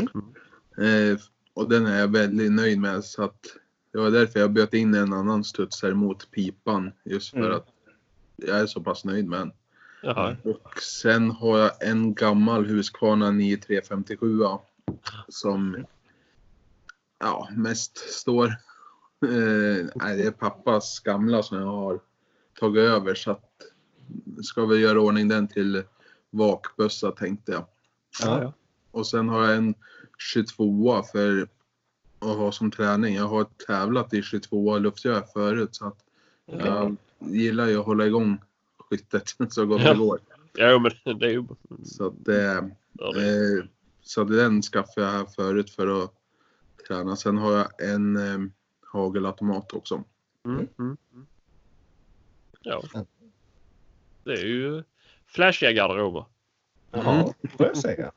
Eh, och den är jag väldigt nöjd med så att det var därför jag bjöd in en annan studsare mot pipan just för Mm. att jag är så pass nöjd med den. Jaha. Och sen har jag en gammal Husqvarna 9357 som ja, mest står. Eh, det är pappas gamla som jag har tagit över så att ska vi göra ordning den till vakbössa tänkte jag. Ja, ja. Och sen har jag en 22 för att ha som träning. Jag har tävlat i 22 luftgevär förut så att jag gillar ju att hålla igång skyttet <laughs> så gott Ja. det går. ja, men det är ju... Så att det, Ja, det. eh, så den skaffade jag här förut för att träna. Sen har jag en eh, hagelautomat också. Mm. Mm. mm. Ja. Det är ju flashiga garderober. Jaha, får jag säga.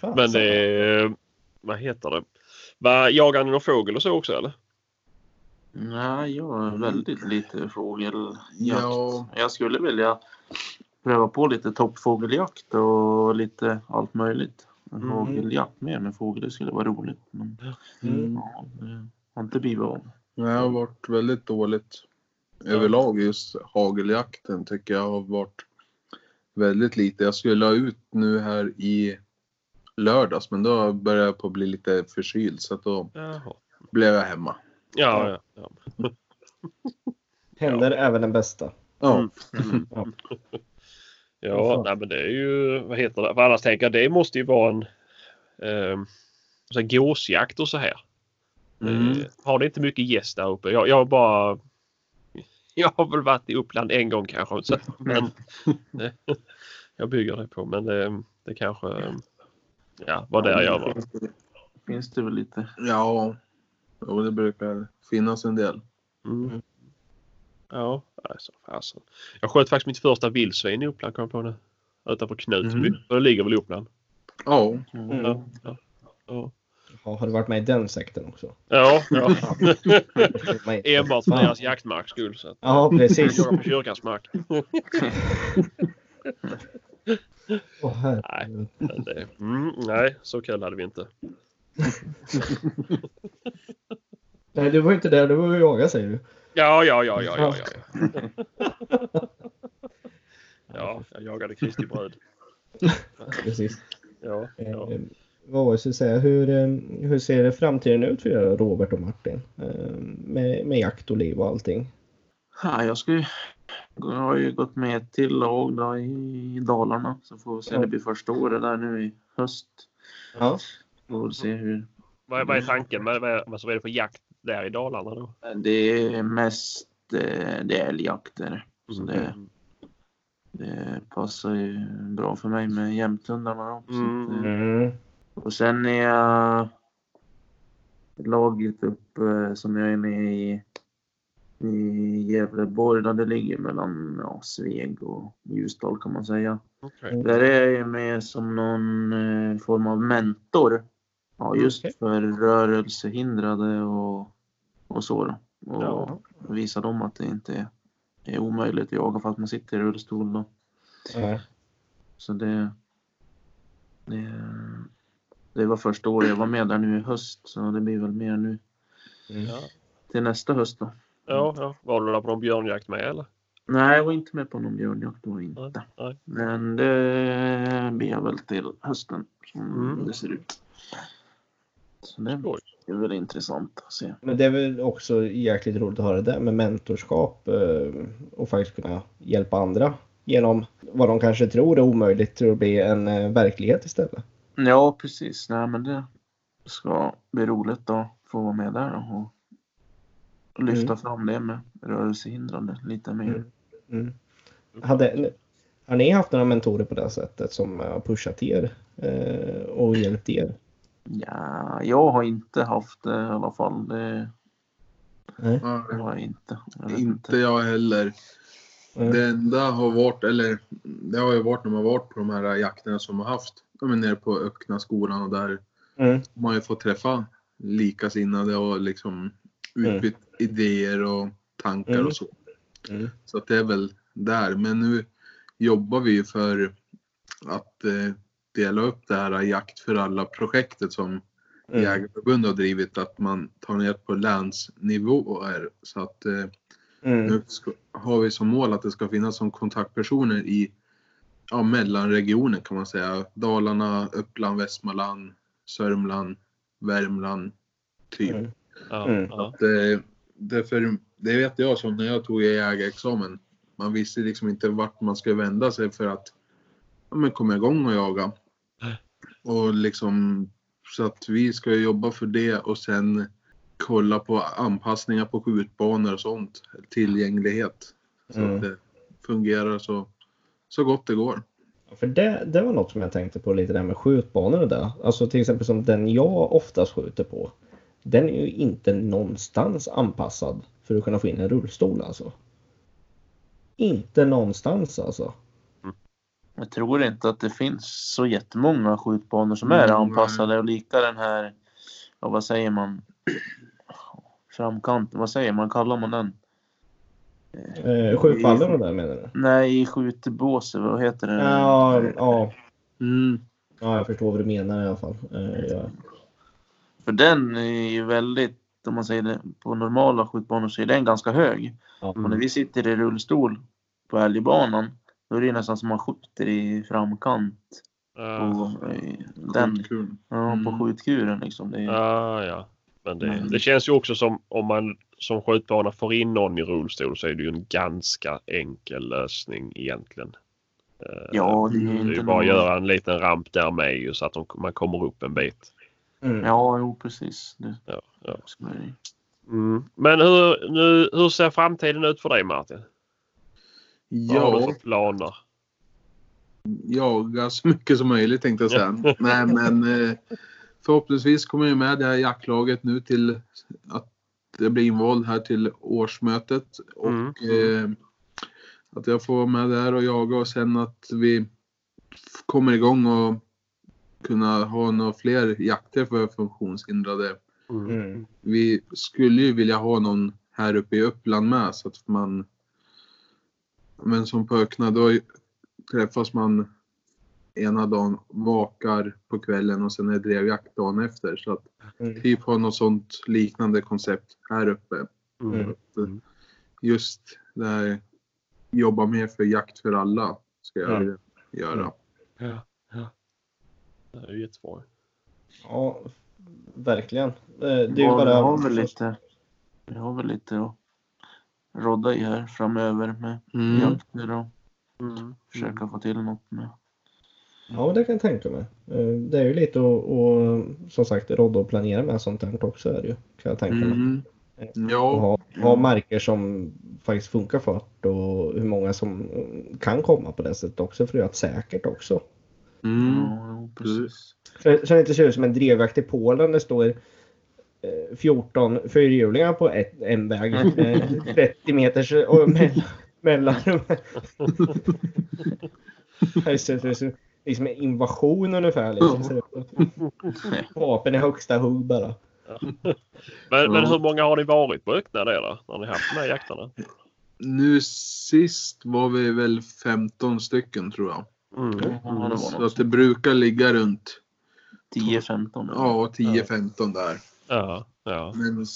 Fan, Men det är... Vad heter det? Jagar ni någon fågel och så också eller? Nej, jag har väldigt lite fågeljakt. Ja. Jag skulle vilja pröva på lite toppfågeljakt och lite allt möjligt. Mm. Fågeljakt mer med fågel, det skulle vara roligt. Men Mm. ja, det har inte blivit av. Det har varit väldigt dåligt överlag just hageljakten tycker jag har varit väldigt lite. Jag skulle ha ut nu här i lördags men då började jag på att bli lite förkyld så att då Jaha. blev jag hemma. Ja, ja. ja. <laughs> Händer även den bästa. Ja, Mm. Ja. <laughs> Ja, nej, men det är ju, vad heter det? För annars tänker jag det måste ju vara en eh, så här gåsjakt och så här. Mm. Eh, har det inte mycket gäst där uppe? Jag, jag har bara <laughs> jag har väl varit i Uppland en gång kanske. Så, men, jag bygger det på men det, det kanske eh, ja, var där jag var. Finns det väl lite. ja. Jo, det brukar finnas en del. Mm. Ja, alltså, fasen. Jag sköt faktiskt mitt första vildsvin i Uppland kom jag på nu. Utanför Knutby. Mm. Och det ligger väl i Uppland. Ja, Mm. Ja, ja, ja. Ja, har du varit med i den sekten också? ja, ja. <laughs> Nej. enbart för deras jaktmarks skull. Så att, Ja, precis. jagar på kyrkans mark. Herregud. Men det, mm, nej, så kul hade vi inte. <laughs> Nej, du var inte där. Du var och jaga säger du. Ja, ja, ja, ja, ja. Ja, <laughs> ja jag jagade Kristi bröd. <laughs> Precis. Ja, ja. Eh, vad var det jag skulle säga? Hur, eh, hur ser framtiden ut för er, Robert och Martin? Eh, med, med jakt och liv och allting. Ja, jag, ska ju, jag har ju gått med ett till lag då i Dalarna. Så får vi se, det blir första året där nu i höst. Ja. Får se hur. Vad, vad är tanken? Vad, vad, vad är det för jakt där i Dalarna då? Det är mest eh, det är älgjakter. Så det, Mm. det passar ju bra för mig med jämthundarna. Så Mm. eh, Mm. Och sen är jag laget upp eh, som jag är med i, i Gävleborg där det ligger mellan ja, Sveg och Ljusdal kan man säga. Okej. Där är jag med som någon eh, form av mentor. Ja, just Okej. för rörelsehindrade och, och så. Då. Och Ja. visa dem att det inte är, är omöjligt att jaga för att man sitter i rullstol. Då. Ja. Så det, det, det var första året jag var med där nu i höst. Så det blir väl mer nu Mm. Ja. till nästa höst då. Ja, ja. Var du där på någon björnjakt med eller? Nej, jag var inte med på någon björnjakt då inte. Nej. Men det blir jag väl till hösten som Mm. det ser ut. Så det Skoj. är väl intressant att se. Men det är väl också jäkligt roligt att höra det där med mentorskap eh, och faktiskt kunna hjälpa andra genom vad de kanske tror är omöjligt till att bli en eh, verklighet istället. Ja, precis. Nej, men det ska bli roligt att få vara med där och lyfta Mm. fram det med rörelsehindrade lite mer. Mm. Mm. Hade, har ni haft några mentorer på det sättet som har pushat er eh, och hjälpt er? Ja, jag har inte haft det i alla fall. Det Nej. Ja, har jag inte. Jag inte jag heller. Mm. Det enda har varit, eller det har ju varit när man varit på de här jakterna som man haft. Men nere på öppna skolan och där Mm. har man ju fått träffa likasinnade och liksom utbytt idéer och tankar Mm. och så. Mm. Så att det är väl där. Men nu jobbar vi ju för att eh, dela upp det här jakt för alla projektet som Mm. Jägareförbundet har drivit. Att man tar ner på länsnivåer. Så att eh, Mm. nu ska, har vi som mål att det ska finnas som kontaktpersoner i ja, mellanregionen kan man säga. Dalarna, Uppland, Västmanland, Sörmland, Värmland. Typ. Mm. Ja, Mm. ja. Det, det, för, det vet jag som när jag tog jägarexamen. Man visste liksom inte vart man skulle vända sig för att ja, men komma igång och jaga. Och liksom så att vi ska jobba för det och sen kolla på anpassningar på skjutbanor och sånt. Tillgänglighet. Så Mm. att det fungerar så, så gott det går. För det, det var något som jag tänkte på lite där med skjutbanor och det. Alltså till exempel som den jag oftast skjuter på. Den är ju inte någonstans anpassad för att kunna få in en rullstol alltså. Inte någonstans alltså. Jag tror inte att det finns så jättemånga skjutbanor som är Mm, anpassade och lika den här, ja, vad säger man, framkanten, vad säger man, kallar man den? Eh, skjutvallen och där menar du? Nej, skjutbåset, vad heter det? Ja, ja, Mm. ja, jag förstår vad du menar i alla fall. Eh, ja. För den är ju väldigt, om man säger det, på normala skjutbanor så är den ganska hög. Ja. Och när vi sitter i rullstol på älgbanan, då är det nästan som man skjuter i framkant Ja, på eh, den, Kul. ja, på Mm. skjutkuren liksom. Det är, ja, ja. Men det, det känns ju också som om man som skjutbana får in någon i rullstol så är det ju en ganska enkel lösning egentligen. Eh, ja, det är ju Det är inte ju bara att någon- göra en liten ramp där med ju så att de, man kommer upp en bit. Mm. Ja, jo precis. Det, Ja, ja. Mm. Men hur, nu, hur ser framtiden ut för dig Martin? Vad har du Ja, för planer? jaga så mycket som möjligt tänkte jag säga. Nej, men eh, förhoppningsvis kommer jag med det här jaktlaget nu till att jag blir invald här till årsmötet och Mm. eh, att jag får vara med där och jaga och sen att vi kommer igång och kunna ha några fler jakter för funktionshindrade. Mm. Vi skulle ju vilja ha någon här uppe i Uppland med så att man men som på Ökna då träffas man ena dagen, vakar på kvällen och sen är det drevjakt dagen efter. Så att Mm. typ ha något sånt liknande koncept här uppe. Mm. Mm. Att, just det här jobba mer för jakt för alla ska jag Mm. göra. Ja. ja. Det är ju jättebra. Ja, verkligen. Eh, Det är ju Vi har, bara... vi har väl lite, vi har väl lite att rodda i här framöver med Mm. jakter och Mm. försöka få till något med. Ja, det kan jag tänka mig. Eh, Det är ju lite att, som sagt, rodda och planera med sånt här också är det ju. Kan jag tänka mig. Mm. Och Ja, ha, ha marker som faktiskt funkar för det och hur många som kan komma på det sättet också för att göra det säkert också. mm. Ja, precis. Så, så det inte ser ut som en drevjakt i Polen. Det står eh, 14 fyrhjulingar på ett, en väg med 30 meters och <laughs> mellan, mellanrum. Liksom en invasion ungefär. Liksom. Vapen i högsta hugg bara. Men, men hur många har ni varit på öppna det då? När ni haft de här jakterna? Nu sist var vi väl 15 stycken tror jag. Mm. Så att det brukar ligga runt 10-15. ja, 10-15 där. Ja, ja. Men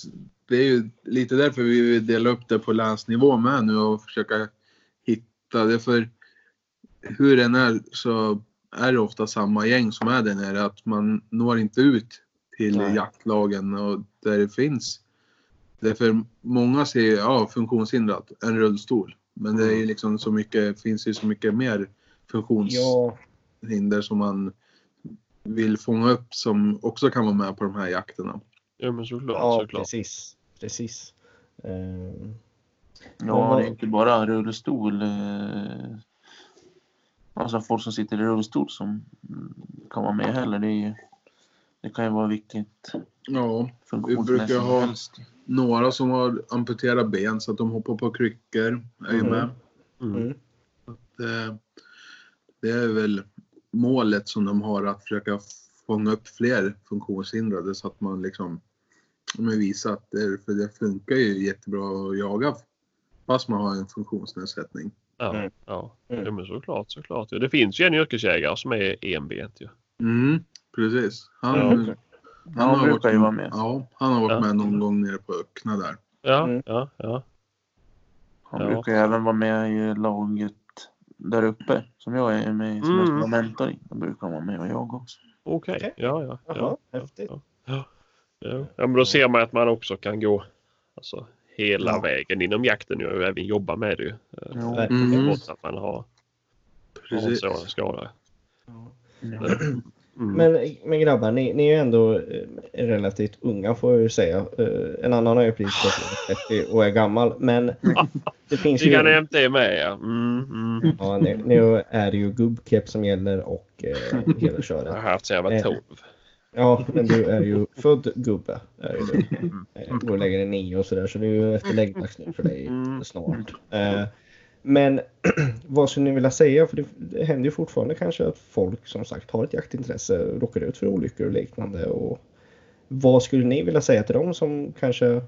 det är ju lite därför vi vill dela upp det på länsnivå med nu och försöka hitta det. För hur den är så är det ofta samma gäng som är där nere. Att man når inte ut till Nej. jaktlagen och där det finns. Därför många ser ja, funktionshindrat, en rullstol. Men det är ju liksom så mycket, finns ju så mycket mer funktionshinder Ja, som man vill fånga upp som också kan vara med på de här jakterna. Ja men såklart. ja såklart. precis. precis. Eh, Ja, det är inte bara rullstol. eh, Alltså folk som sitter i rullstol som kan vara med heller. Det, är ju, det kan ju vara vilket Ja, funktionsmässigt brukar ha- helst. några som har amputerat ben så att de hoppar på kryckor är ju Mm. med. Mm. mm. Det, det är väl målet som de har att försöka fånga upp fler funktionshindrade så att man liksom men visa att det, för det funkar ju jättebra att jaga fast man har en funktionsnedsättning. Ja, Mm. ja. Mm. ja men såklart. såklart. Ja, det finns ju en yrkesjägare som är enbent ju. Mm, precis. Han, Ja, okej. Han brukar ju vara med. Ja, han har varit Ja. med någon gång nere på Öckna där. Ja, Mm. ja, ja. Han Ja. brukar ju även vara med i laget där uppe som jag är med i, som jag ska Mm. vara mentor i. Då brukar han vara med och jag också. Okej. Okej. Ja, ja. Jaha, ja. häftigt. Ja. ja, men då ser man att man också kan gå alltså, hela Ja. vägen inom jakten och även jobba med det ju. Jo. Verkligen. Mm. Trots att man har, en Precis. sådan skada. Ja. Mm. Men, men grabbar, ni, ni är ju ändå eh, relativt unga får jag ju säga. Eh, En annan har ju precis gått 30 och är gammal. Men <laughs> det finns Vi ju... kan nämnt det med ja. Mm, mm. Ja, nu, nu är det ju gubbkepp som gäller och eh, hela Jag har köret. haft sedan jag var Eh. 12. Ja, men du är ju född gubbe. Är du. Eh, Går och lägger dig nio och sådär så det är ju efter läggdags nu för dig Mm. snart. Eh, Men <clears throat> vad skulle ni vilja säga? För det, det händer ju fortfarande kanske att folk som sagt har ett jaktintresse råkar ut för olyckor och liknande. Och vad skulle ni vilja säga till dem som kanske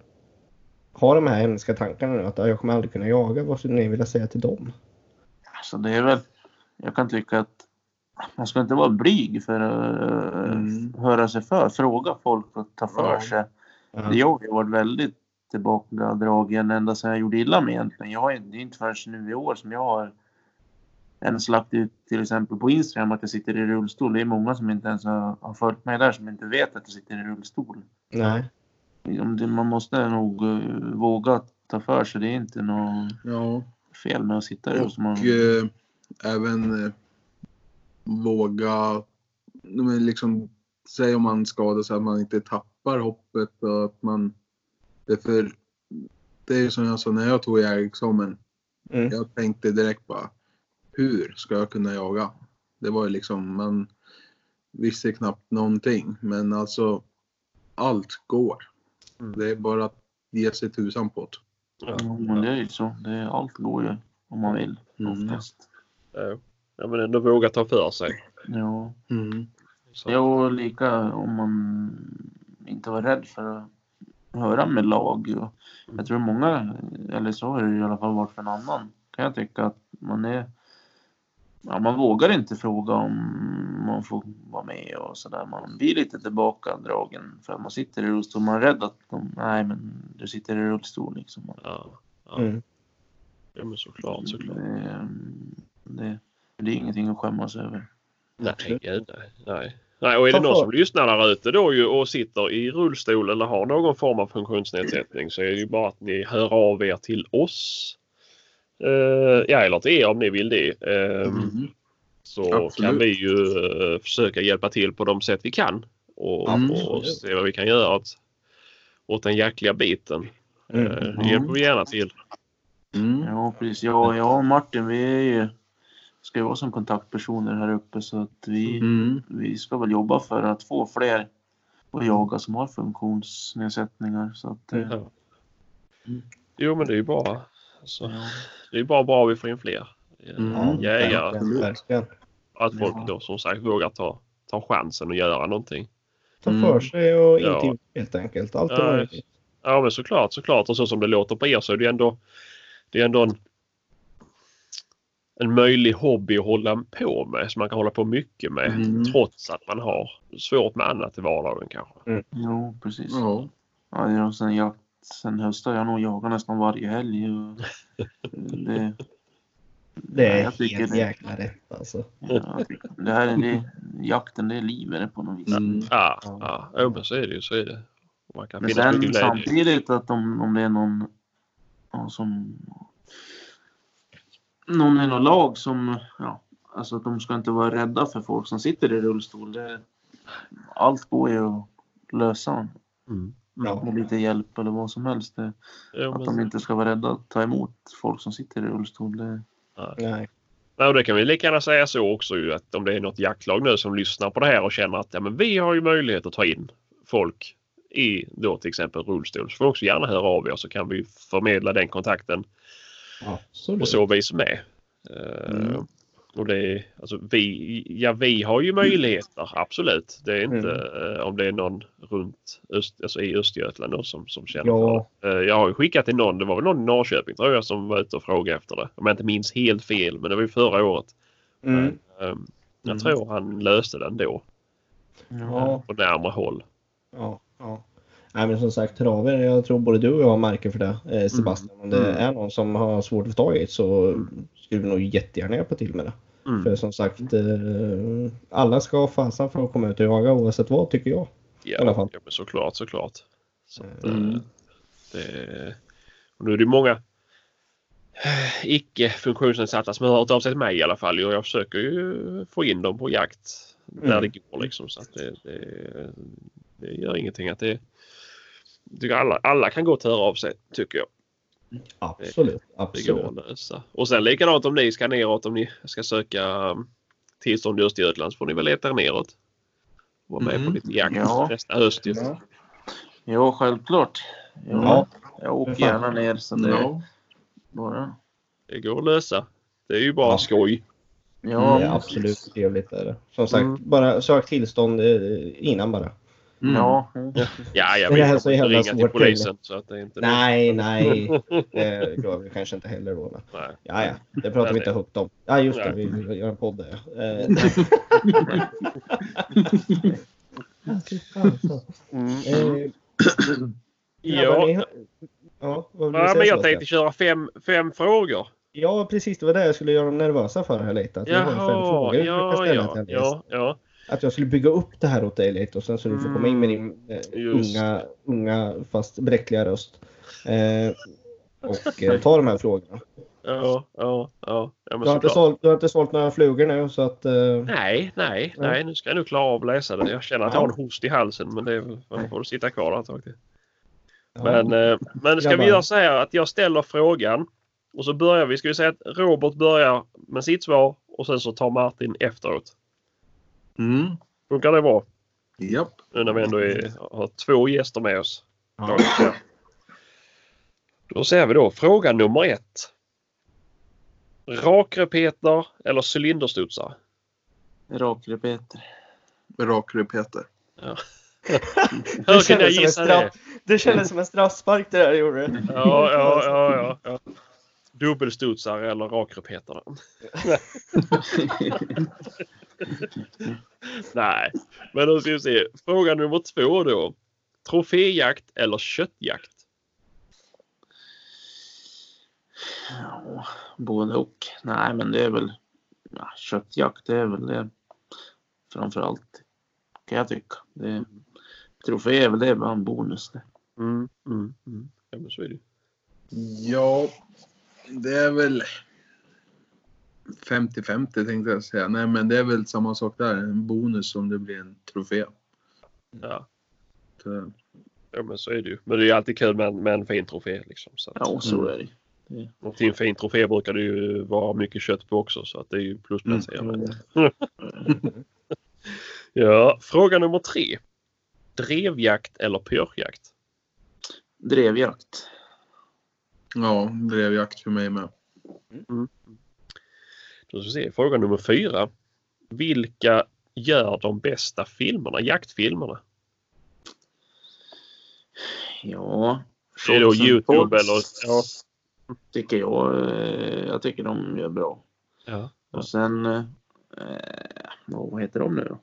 har de här hemska tankarna nu att "Ah, jag kommer aldrig kunna jaga. Vad skulle ni vilja säga till dem? Alltså det är väl, jag kan tycka att man ska inte vara blyg för att Mm. höra sig för. Fråga folk och ta för Ja. sig. Det jag har varit väldigt tillbakadragen ända sedan jag gjorde illa mig egentligen. Jag har, det är inte förrän nu i år som jag har ens lagt ut till exempel på Instagram att jag sitter i rullstol. Det är många som inte ens har, har följt mig där som inte vet att jag sitter i rullstol. Nej. Man måste nog eh, våga ta för sig. Det är inte något Ja, fel med att sitta i och rullstol. Man- eh, även eh, våga, men liksom, säg om man skadar sig att man inte tappar hoppet och att man, det är för, det är som jag sa när jag tog jägarexamen, Mm. jag tänkte direkt bara, hur ska jag kunna jaga? Det var ju liksom, man visste knappt någonting, men alltså allt går. Mm. Det är bara att ge sig tusan på det. Ja. Men det är ju så. Det är, allt går ju om man vill Mm. oftast. Ja. Ja, men ändå våga ta för sig. Ja. Mm. Så. Jo, lika om man inte var rädd för att höra med lag. Och jag tror många, eller så har det i alla fall varit för en annan, kan jag tycka att man är Ja, man vågar inte fråga om man får vara med och sådär. Man blir lite tillbakadragen för att man sitter i rullstol. Man är rädd att de, nej men du sitter i rullstol liksom. Ja, ja. Ja. Mm. Ja, men såklart, såklart. Det, det, det är ingenting att skämmas över. Nej, gud, nej, nej. Nej, och är det någon som lyssnar där ute då ju och sitter i rullstol eller har någon form av funktionsnedsättning så är det ju bara att ni hör av er till oss. Eh, ja, eller till er om ni vill det. Eh, Mm. Så Absolut. kan vi ju eh, försöka hjälpa till på de sätt vi kan. Och, Mm. och se vad vi kan göra åt, åt den jäkliga biten. Mm. Eh, det hjälper vi gärna till. Mm. Ja, precis. Jag, jag och Martin, vi är ju, ska ju vara som kontaktpersoner här uppe så att vi, Mm. vi ska väl jobba för att få fler att jaga som har funktionsnedsättningar. Så att, eh, Ja. Jo men det är ju bra. Alltså, ja. det är ju bara bra vi får in fler eh, Mm. jägare. verkligen. Att folk Ja. då som sagt vågar ta, ta chansen och göra någonting. Ta Mm. för sig och Ja. inte gjort helt enkelt. Allt är Ja. Ja men såklart, såklart. Och så som det låter på er så är det ändå, det är ändå en, en möjlig hobby att hålla på med. Som man kan hålla på mycket med. Mm. Trots att man har svårt med annat i vardagen kanske. Jo, precis. Ja. Ja, ja, sen, jag, sen hösten har jag nog jagat nästan varje helg. Och <laughs> det, Det är jag tycker helt det. jäkla rätt alltså. ja, det här är det, jakten, det är livet på något vis. Mm. Ja, Ja. ja. Men så är det ju. Så är det. Man kan Men sen samtidigt att om, om det är någon ja, som någon i något lag som ja, alltså att de ska inte vara rädda för folk som sitter i rullstol. Det, allt går ju att lösa Mm. Ja. med lite hjälp eller vad som helst. Det, Jo, att de inte ska vara rädda att ta emot folk som sitter i rullstol. Det, Nej. Ja, och det kan vi lika gärna säga så också ju att om det är något jaktlag nu som lyssnar på det här och känner att ja, men vi har ju möjlighet att ta in folk i då till exempel rullstol så får också gärna höra av er så kan vi förmedla den kontakten Absolut. så vis med. Eh, Mm. Och det är, alltså vi, ja vi har ju möjligheter absolut. Det är inte Mm. eh, om det är någon runt öst, alltså i Östergötland då, som, som känner Ja. för det. Eh, jag har ju skickat till någon, det var väl någon i Norrköping tror jag som var ute och frågade efter det. Om jag inte minns helt fel men det var ju förra året. Mm. Men, ehm, jag Mm. tror han löste den då Ja, på närmare håll. ja, ja. Nej men som sagt traver, jag tror både du och jag har märker för det eh, Sebastian. Om det Mm. är någon som har svårt att få tag i så skulle vi nog jättegärna hjälpa till med det. Mm. För som sagt, eh, alla ska ha fasen för att komma ut och jaga oavsett vad tycker jag. Ja, alla fall. ja men såklart, såklart. Så att, Mm. eh, det, och nu är det många icke funktionsnedsatta som har hört av sig till mig i alla fall och jag försöker ju få in dem på jakt när Mm. det går liksom. Så att det, det, det gör ingenting att det alla, alla kan gott höra av sig tycker jag. Absolut, Det går absolut. att lösa. Och sen likadant om ni ska neråt om ni ska söka um, tillstånd i Östergötland så får ni väl leta er neråt. Vara med på Mm. lite jakt Ja. nästa höst ju. Ja. ja, självklart. Ja, Ja. Jag åker gärna ner. Så det, Ja. bara, Det går att lösa. Det är ju bara Ja. skoj. ja, det är absolut trevligt. Är det. Som sagt, Mm. bara sök tillstånd eh, innan bara. Mm. ja. Ja, jag Det vill här är inte ringa till polisen. Så att det inte Nej, nej. <laughs> Det gör vi kanske inte heller då. Nej. Ja, ja. Det pratar vi inte högt om. Ja, just det. Vi vi gör en podd där. ja. Eh, grabbar, <laughs> Ja, Ja, ja säga, men jag tänkte köra fem, fem frågor. Ja, precis. Det var det jag skulle göra dem nervösa för här lite. Att vi har fem Jaha, frågor ja, ja, ja, ja. Att jag skulle bygga upp det här åt dig lite och sen så du får komma in med din eh, Mm, Just unga, unga fast bräckliga röst. Eh, och eh, ta de här frågorna. Ja, ja, ja. ja men Du har, inte sålt, du har inte sålt några flugor nu så att... Eh, Nej, nej, nej. Nu ska jag nog klara av att läsa det. Jag känner att jag har en host i halsen men det är man får sitta kvar tag till. ja. Men, eh, men ska vi göra så här att jag ställer frågan och så börjar vi. Ska vi säga att Robert börjar med sitt svar och sen så tar Martin efteråt. Mm. Funkar det bra? Japp. Nu när vi ändå är, har två gäster med oss. Ja. Då ser vi då fråga nummer ett. Rakrepeter eller cylinderstudsare? Rakrepeter. Rakrepeter. <laughs> Hur kan jag gissa det? Det kändes som en straffspark det där gjorde. Ja, ja, ja, ja, ja. Dubbelstudsare eller rakrepeterna? <laughs> <laughs> <laughs> Nej, men då ska vi se. Fråga nummer två då. Troféjakt eller köttjakt? Ja, både och. Nej, men det är väl ja, köttjakt. Det är väl det framför allt. Kan jag tycka. Det, trofé är väl det bara en bonus. Det. Mm, mm, mm. Ja, men så är det. Ja, det är väl 50-50 tänkte jag säga. Nej, men det är väl samma sak där. En bonus om det blir en trofé. Ja. Så, ja, men så är det ju. Men det är ju alltid kul med, en- med en fin trofé liksom. Så att, Ja, så är det. det. Och till en fin trofé brukar det ju vara mycket kött på också så att det är ju plusplacerande. Mm. <laughs> Ja, fråga nummer tre. Drevjakt eller pyrschjakt? Drevjakt. ja, drevjakt för mig med. Då ska vi se. Fråga nummer fyra. Vilka gör de bästa filmerna, jaktfilmerna? Ja. Är det då Shots and Youtube eller? Ja. Tycker jag. eh, Jag tycker de gör bra. ja. Och sen. Eh, vad heter de nu då?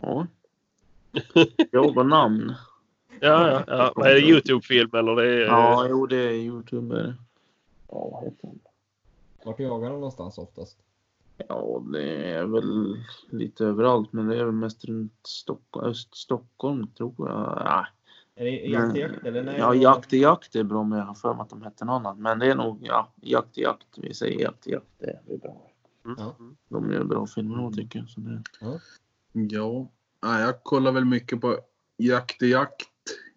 Ja. <laughs> Jobba namn. Ja, ja, ja. Är det Youtube-film eller det är... Ja, jo det är Youtuber. Ja, vad heter? Vart jagar de någonstans oftast? Ja, det är väl lite överallt, men det är väl mest runt Stockholm, öst Stockholm tror jag. Ja, Är det jakt i jakt eller? Nej, ja jakt i jakt är bra, men jag har för mig att de hette något annat. Men det är nog, ja, jakt i jakt. Vi säger jakt i jakt, det är bra. Mm. Ja. De gör bra filmer tycker jag. Så det... Ja, nej, jag kollar väl mycket på jakt i jakt,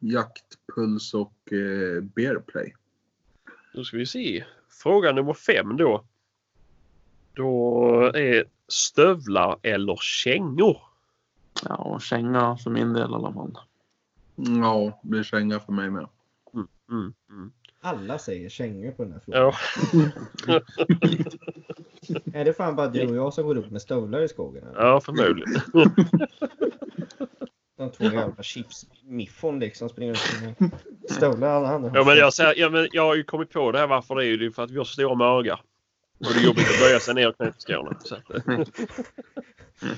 jaktpuls och eh, bearplay. Då ska vi se. Fråga nummer fem då. Då är stövlar eller kängor? Ja, känga för min del i alla fall. Ja, det blir känga för mig med. Mm, mm. Alla säger kängor på den här frågan. Ja, <laughs> Är det fan bara du och jag som går upp med stövlar i skogen? eller? ja, förmodligen. <laughs> De två jävla chipsmiffon liksom springer ut med stövlar alla. Ja, men jag, säger, ja, men jag har ju kommit på det här varför det är ju för att vi har så stora magar. Och det är jobbigt att böja sig ner och knyta skorna.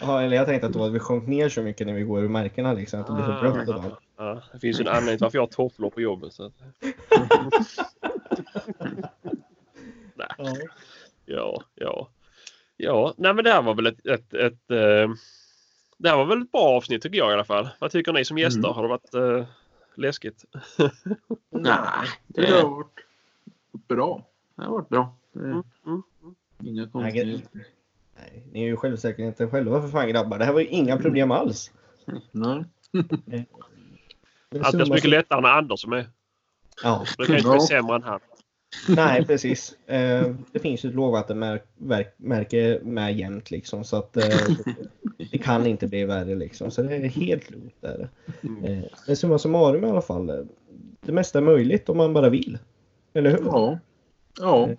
Ja, eller jag tänkte att, det var att vi sjönk ner så mycket när vi går över markerna liksom. Att det blir så blött och allt. ja, det finns ju en anledning till varför jag har tofflor på jobbet. Så att, <laughs> Ja. ja, ja. Ja, nej men det här var väl ett, ett, ett eh, Det här var väl ett bra avsnitt tycker jag i alla fall. Vad tycker ni som gäster? Mm. Har det varit eh, läskigt? <laughs> Nej, Det det, har varit bra. det har varit bra. Det är Mm, mm. inga Nej, konstigheter. Nej, ni är ju självsäkerheten själva för fan grabbar. Det här var ju inga problem alls. Nej. <laughs> Är så mycket som- lättare när Anders är med. Ja, Det kan ju inte bli sämre än han. <laughs> nej precis. Eh, det finns ju ett lågvattenmärke med jämt liksom så att eh, <laughs> det kan inte bli värre liksom. Så det är helt lugnt där. Eh, men summa summarum i alla fall. Det mesta är möjligt om man bara vill. Eller hur? Ja. Ja.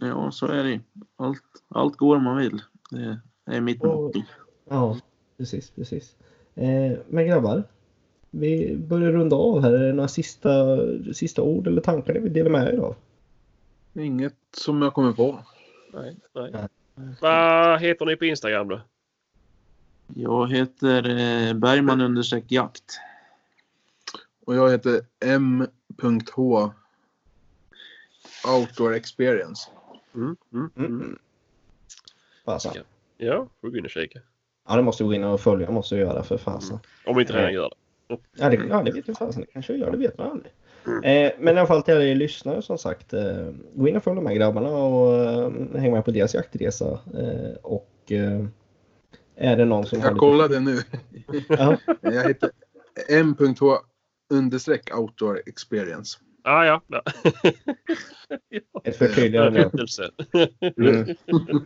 Ja, så är det. Allt, allt går om man vill. Det är mitt motto. Ja, precis, precis. Men grabbar, vi börjar runda av här. Är det några sista, sista ord eller tankar ni vill dela med er av? Inget som jag kommer på. Nej, nej. Vad heter ni på Instagram då? Jag heter eh, Bergman understreck jakt. Och jag heter M.H. Outdoor Experience. Mm, mm, Mm. mm. Fasen. Ja. Får gå in och kika. Ja, det måste vi gå in och följa. måste vi göra för fasen. Om vi inte redan gör det. Ja, det, ja, det vet jag fasen. Det kanske vi gör. Det vet man aldrig. Eh, men i alla fall till er lyssnare som sagt. Eh, gå in och följ de här grabbarna och eh, häng med på deras jaktresa. Och är det någon som har Jag lite... kollade nu. Ja, <laughs> Jag heter M.H. understreck Outdoor Experience. Ah, ja, ja. ett förtydligande. Mm.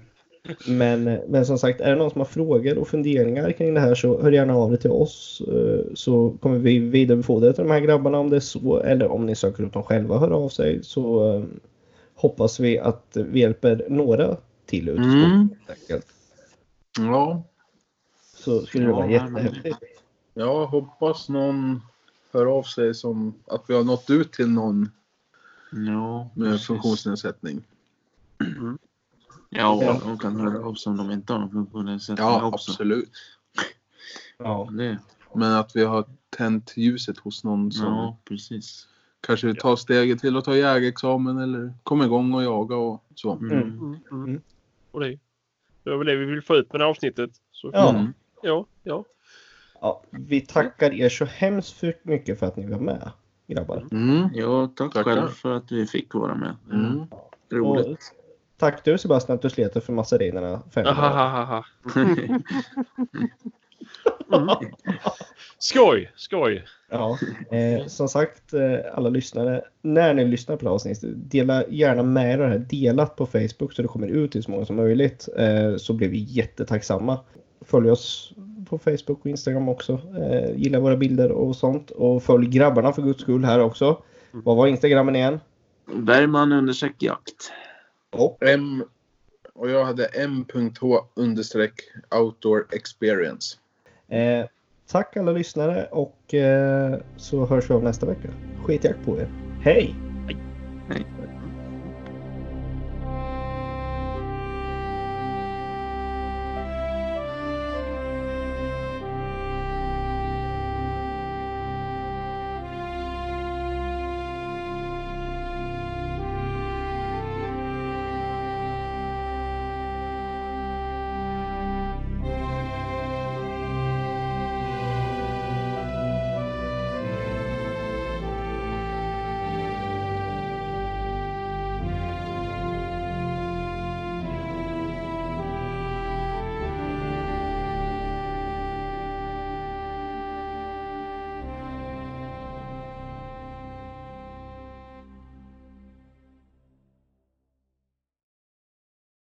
<laughs> Men, men som sagt, är det någon som har frågor och funderingar kring det här så hör gärna av er till oss. eh, Så kommer vi vidarebefordra det till de här grabbarna om det är så. Eller om ni söker upp dem själva och hör av sig så eh, hoppas vi att vi hjälper några till ut Mm. Ja, Så skulle det Ja, vara jättehäftigt. jag hoppas någon hör av sig som att vi har nått ut till någon Ja, med precis. funktionsnedsättning. Ja, de kan höra av sig om de inte har någon funktionsnedsättning Ja, också. absolut. Ja, Det, Men att vi har tänt ljuset hos någon som Ja, precis. kanske tar steget till att ta jägarexamen eller kommer igång och jaga och så. Mm. Mm, mm. Mm. Och det, det är väl det vi vill få ut med det här avsnittet. Så, Ja. Mm. ja, ja. Ja, vi tackar er så hemskt mycket för att ni var med grabbar. Mm. Ja, tack Tackar. själv för att vi fick vara med. Mm. Roligt. Och tack du Sebastian att du slet för. Ahahaha. Mm. <laughs> Skoj, skoj. Ja, eh, som sagt eh, alla lyssnare, när ni lyssnar på det avsnittet, dela gärna med er det här. Delat på Facebook så det kommer ut till så många som möjligt. Eh, så blir vi jättetacksamma. Följ oss på Facebook och Instagram också. Eh, gilla våra bilder och sånt. Och följ grabbarna för guds skull här också. Vad var Instagrammen igen? Bergman understreck Och M och jag hade m.h understreck outdoor experience. eh, tack alla lyssnare och eh, så hörs vi av nästa vecka. Skitjakt på er. Hej! Hej.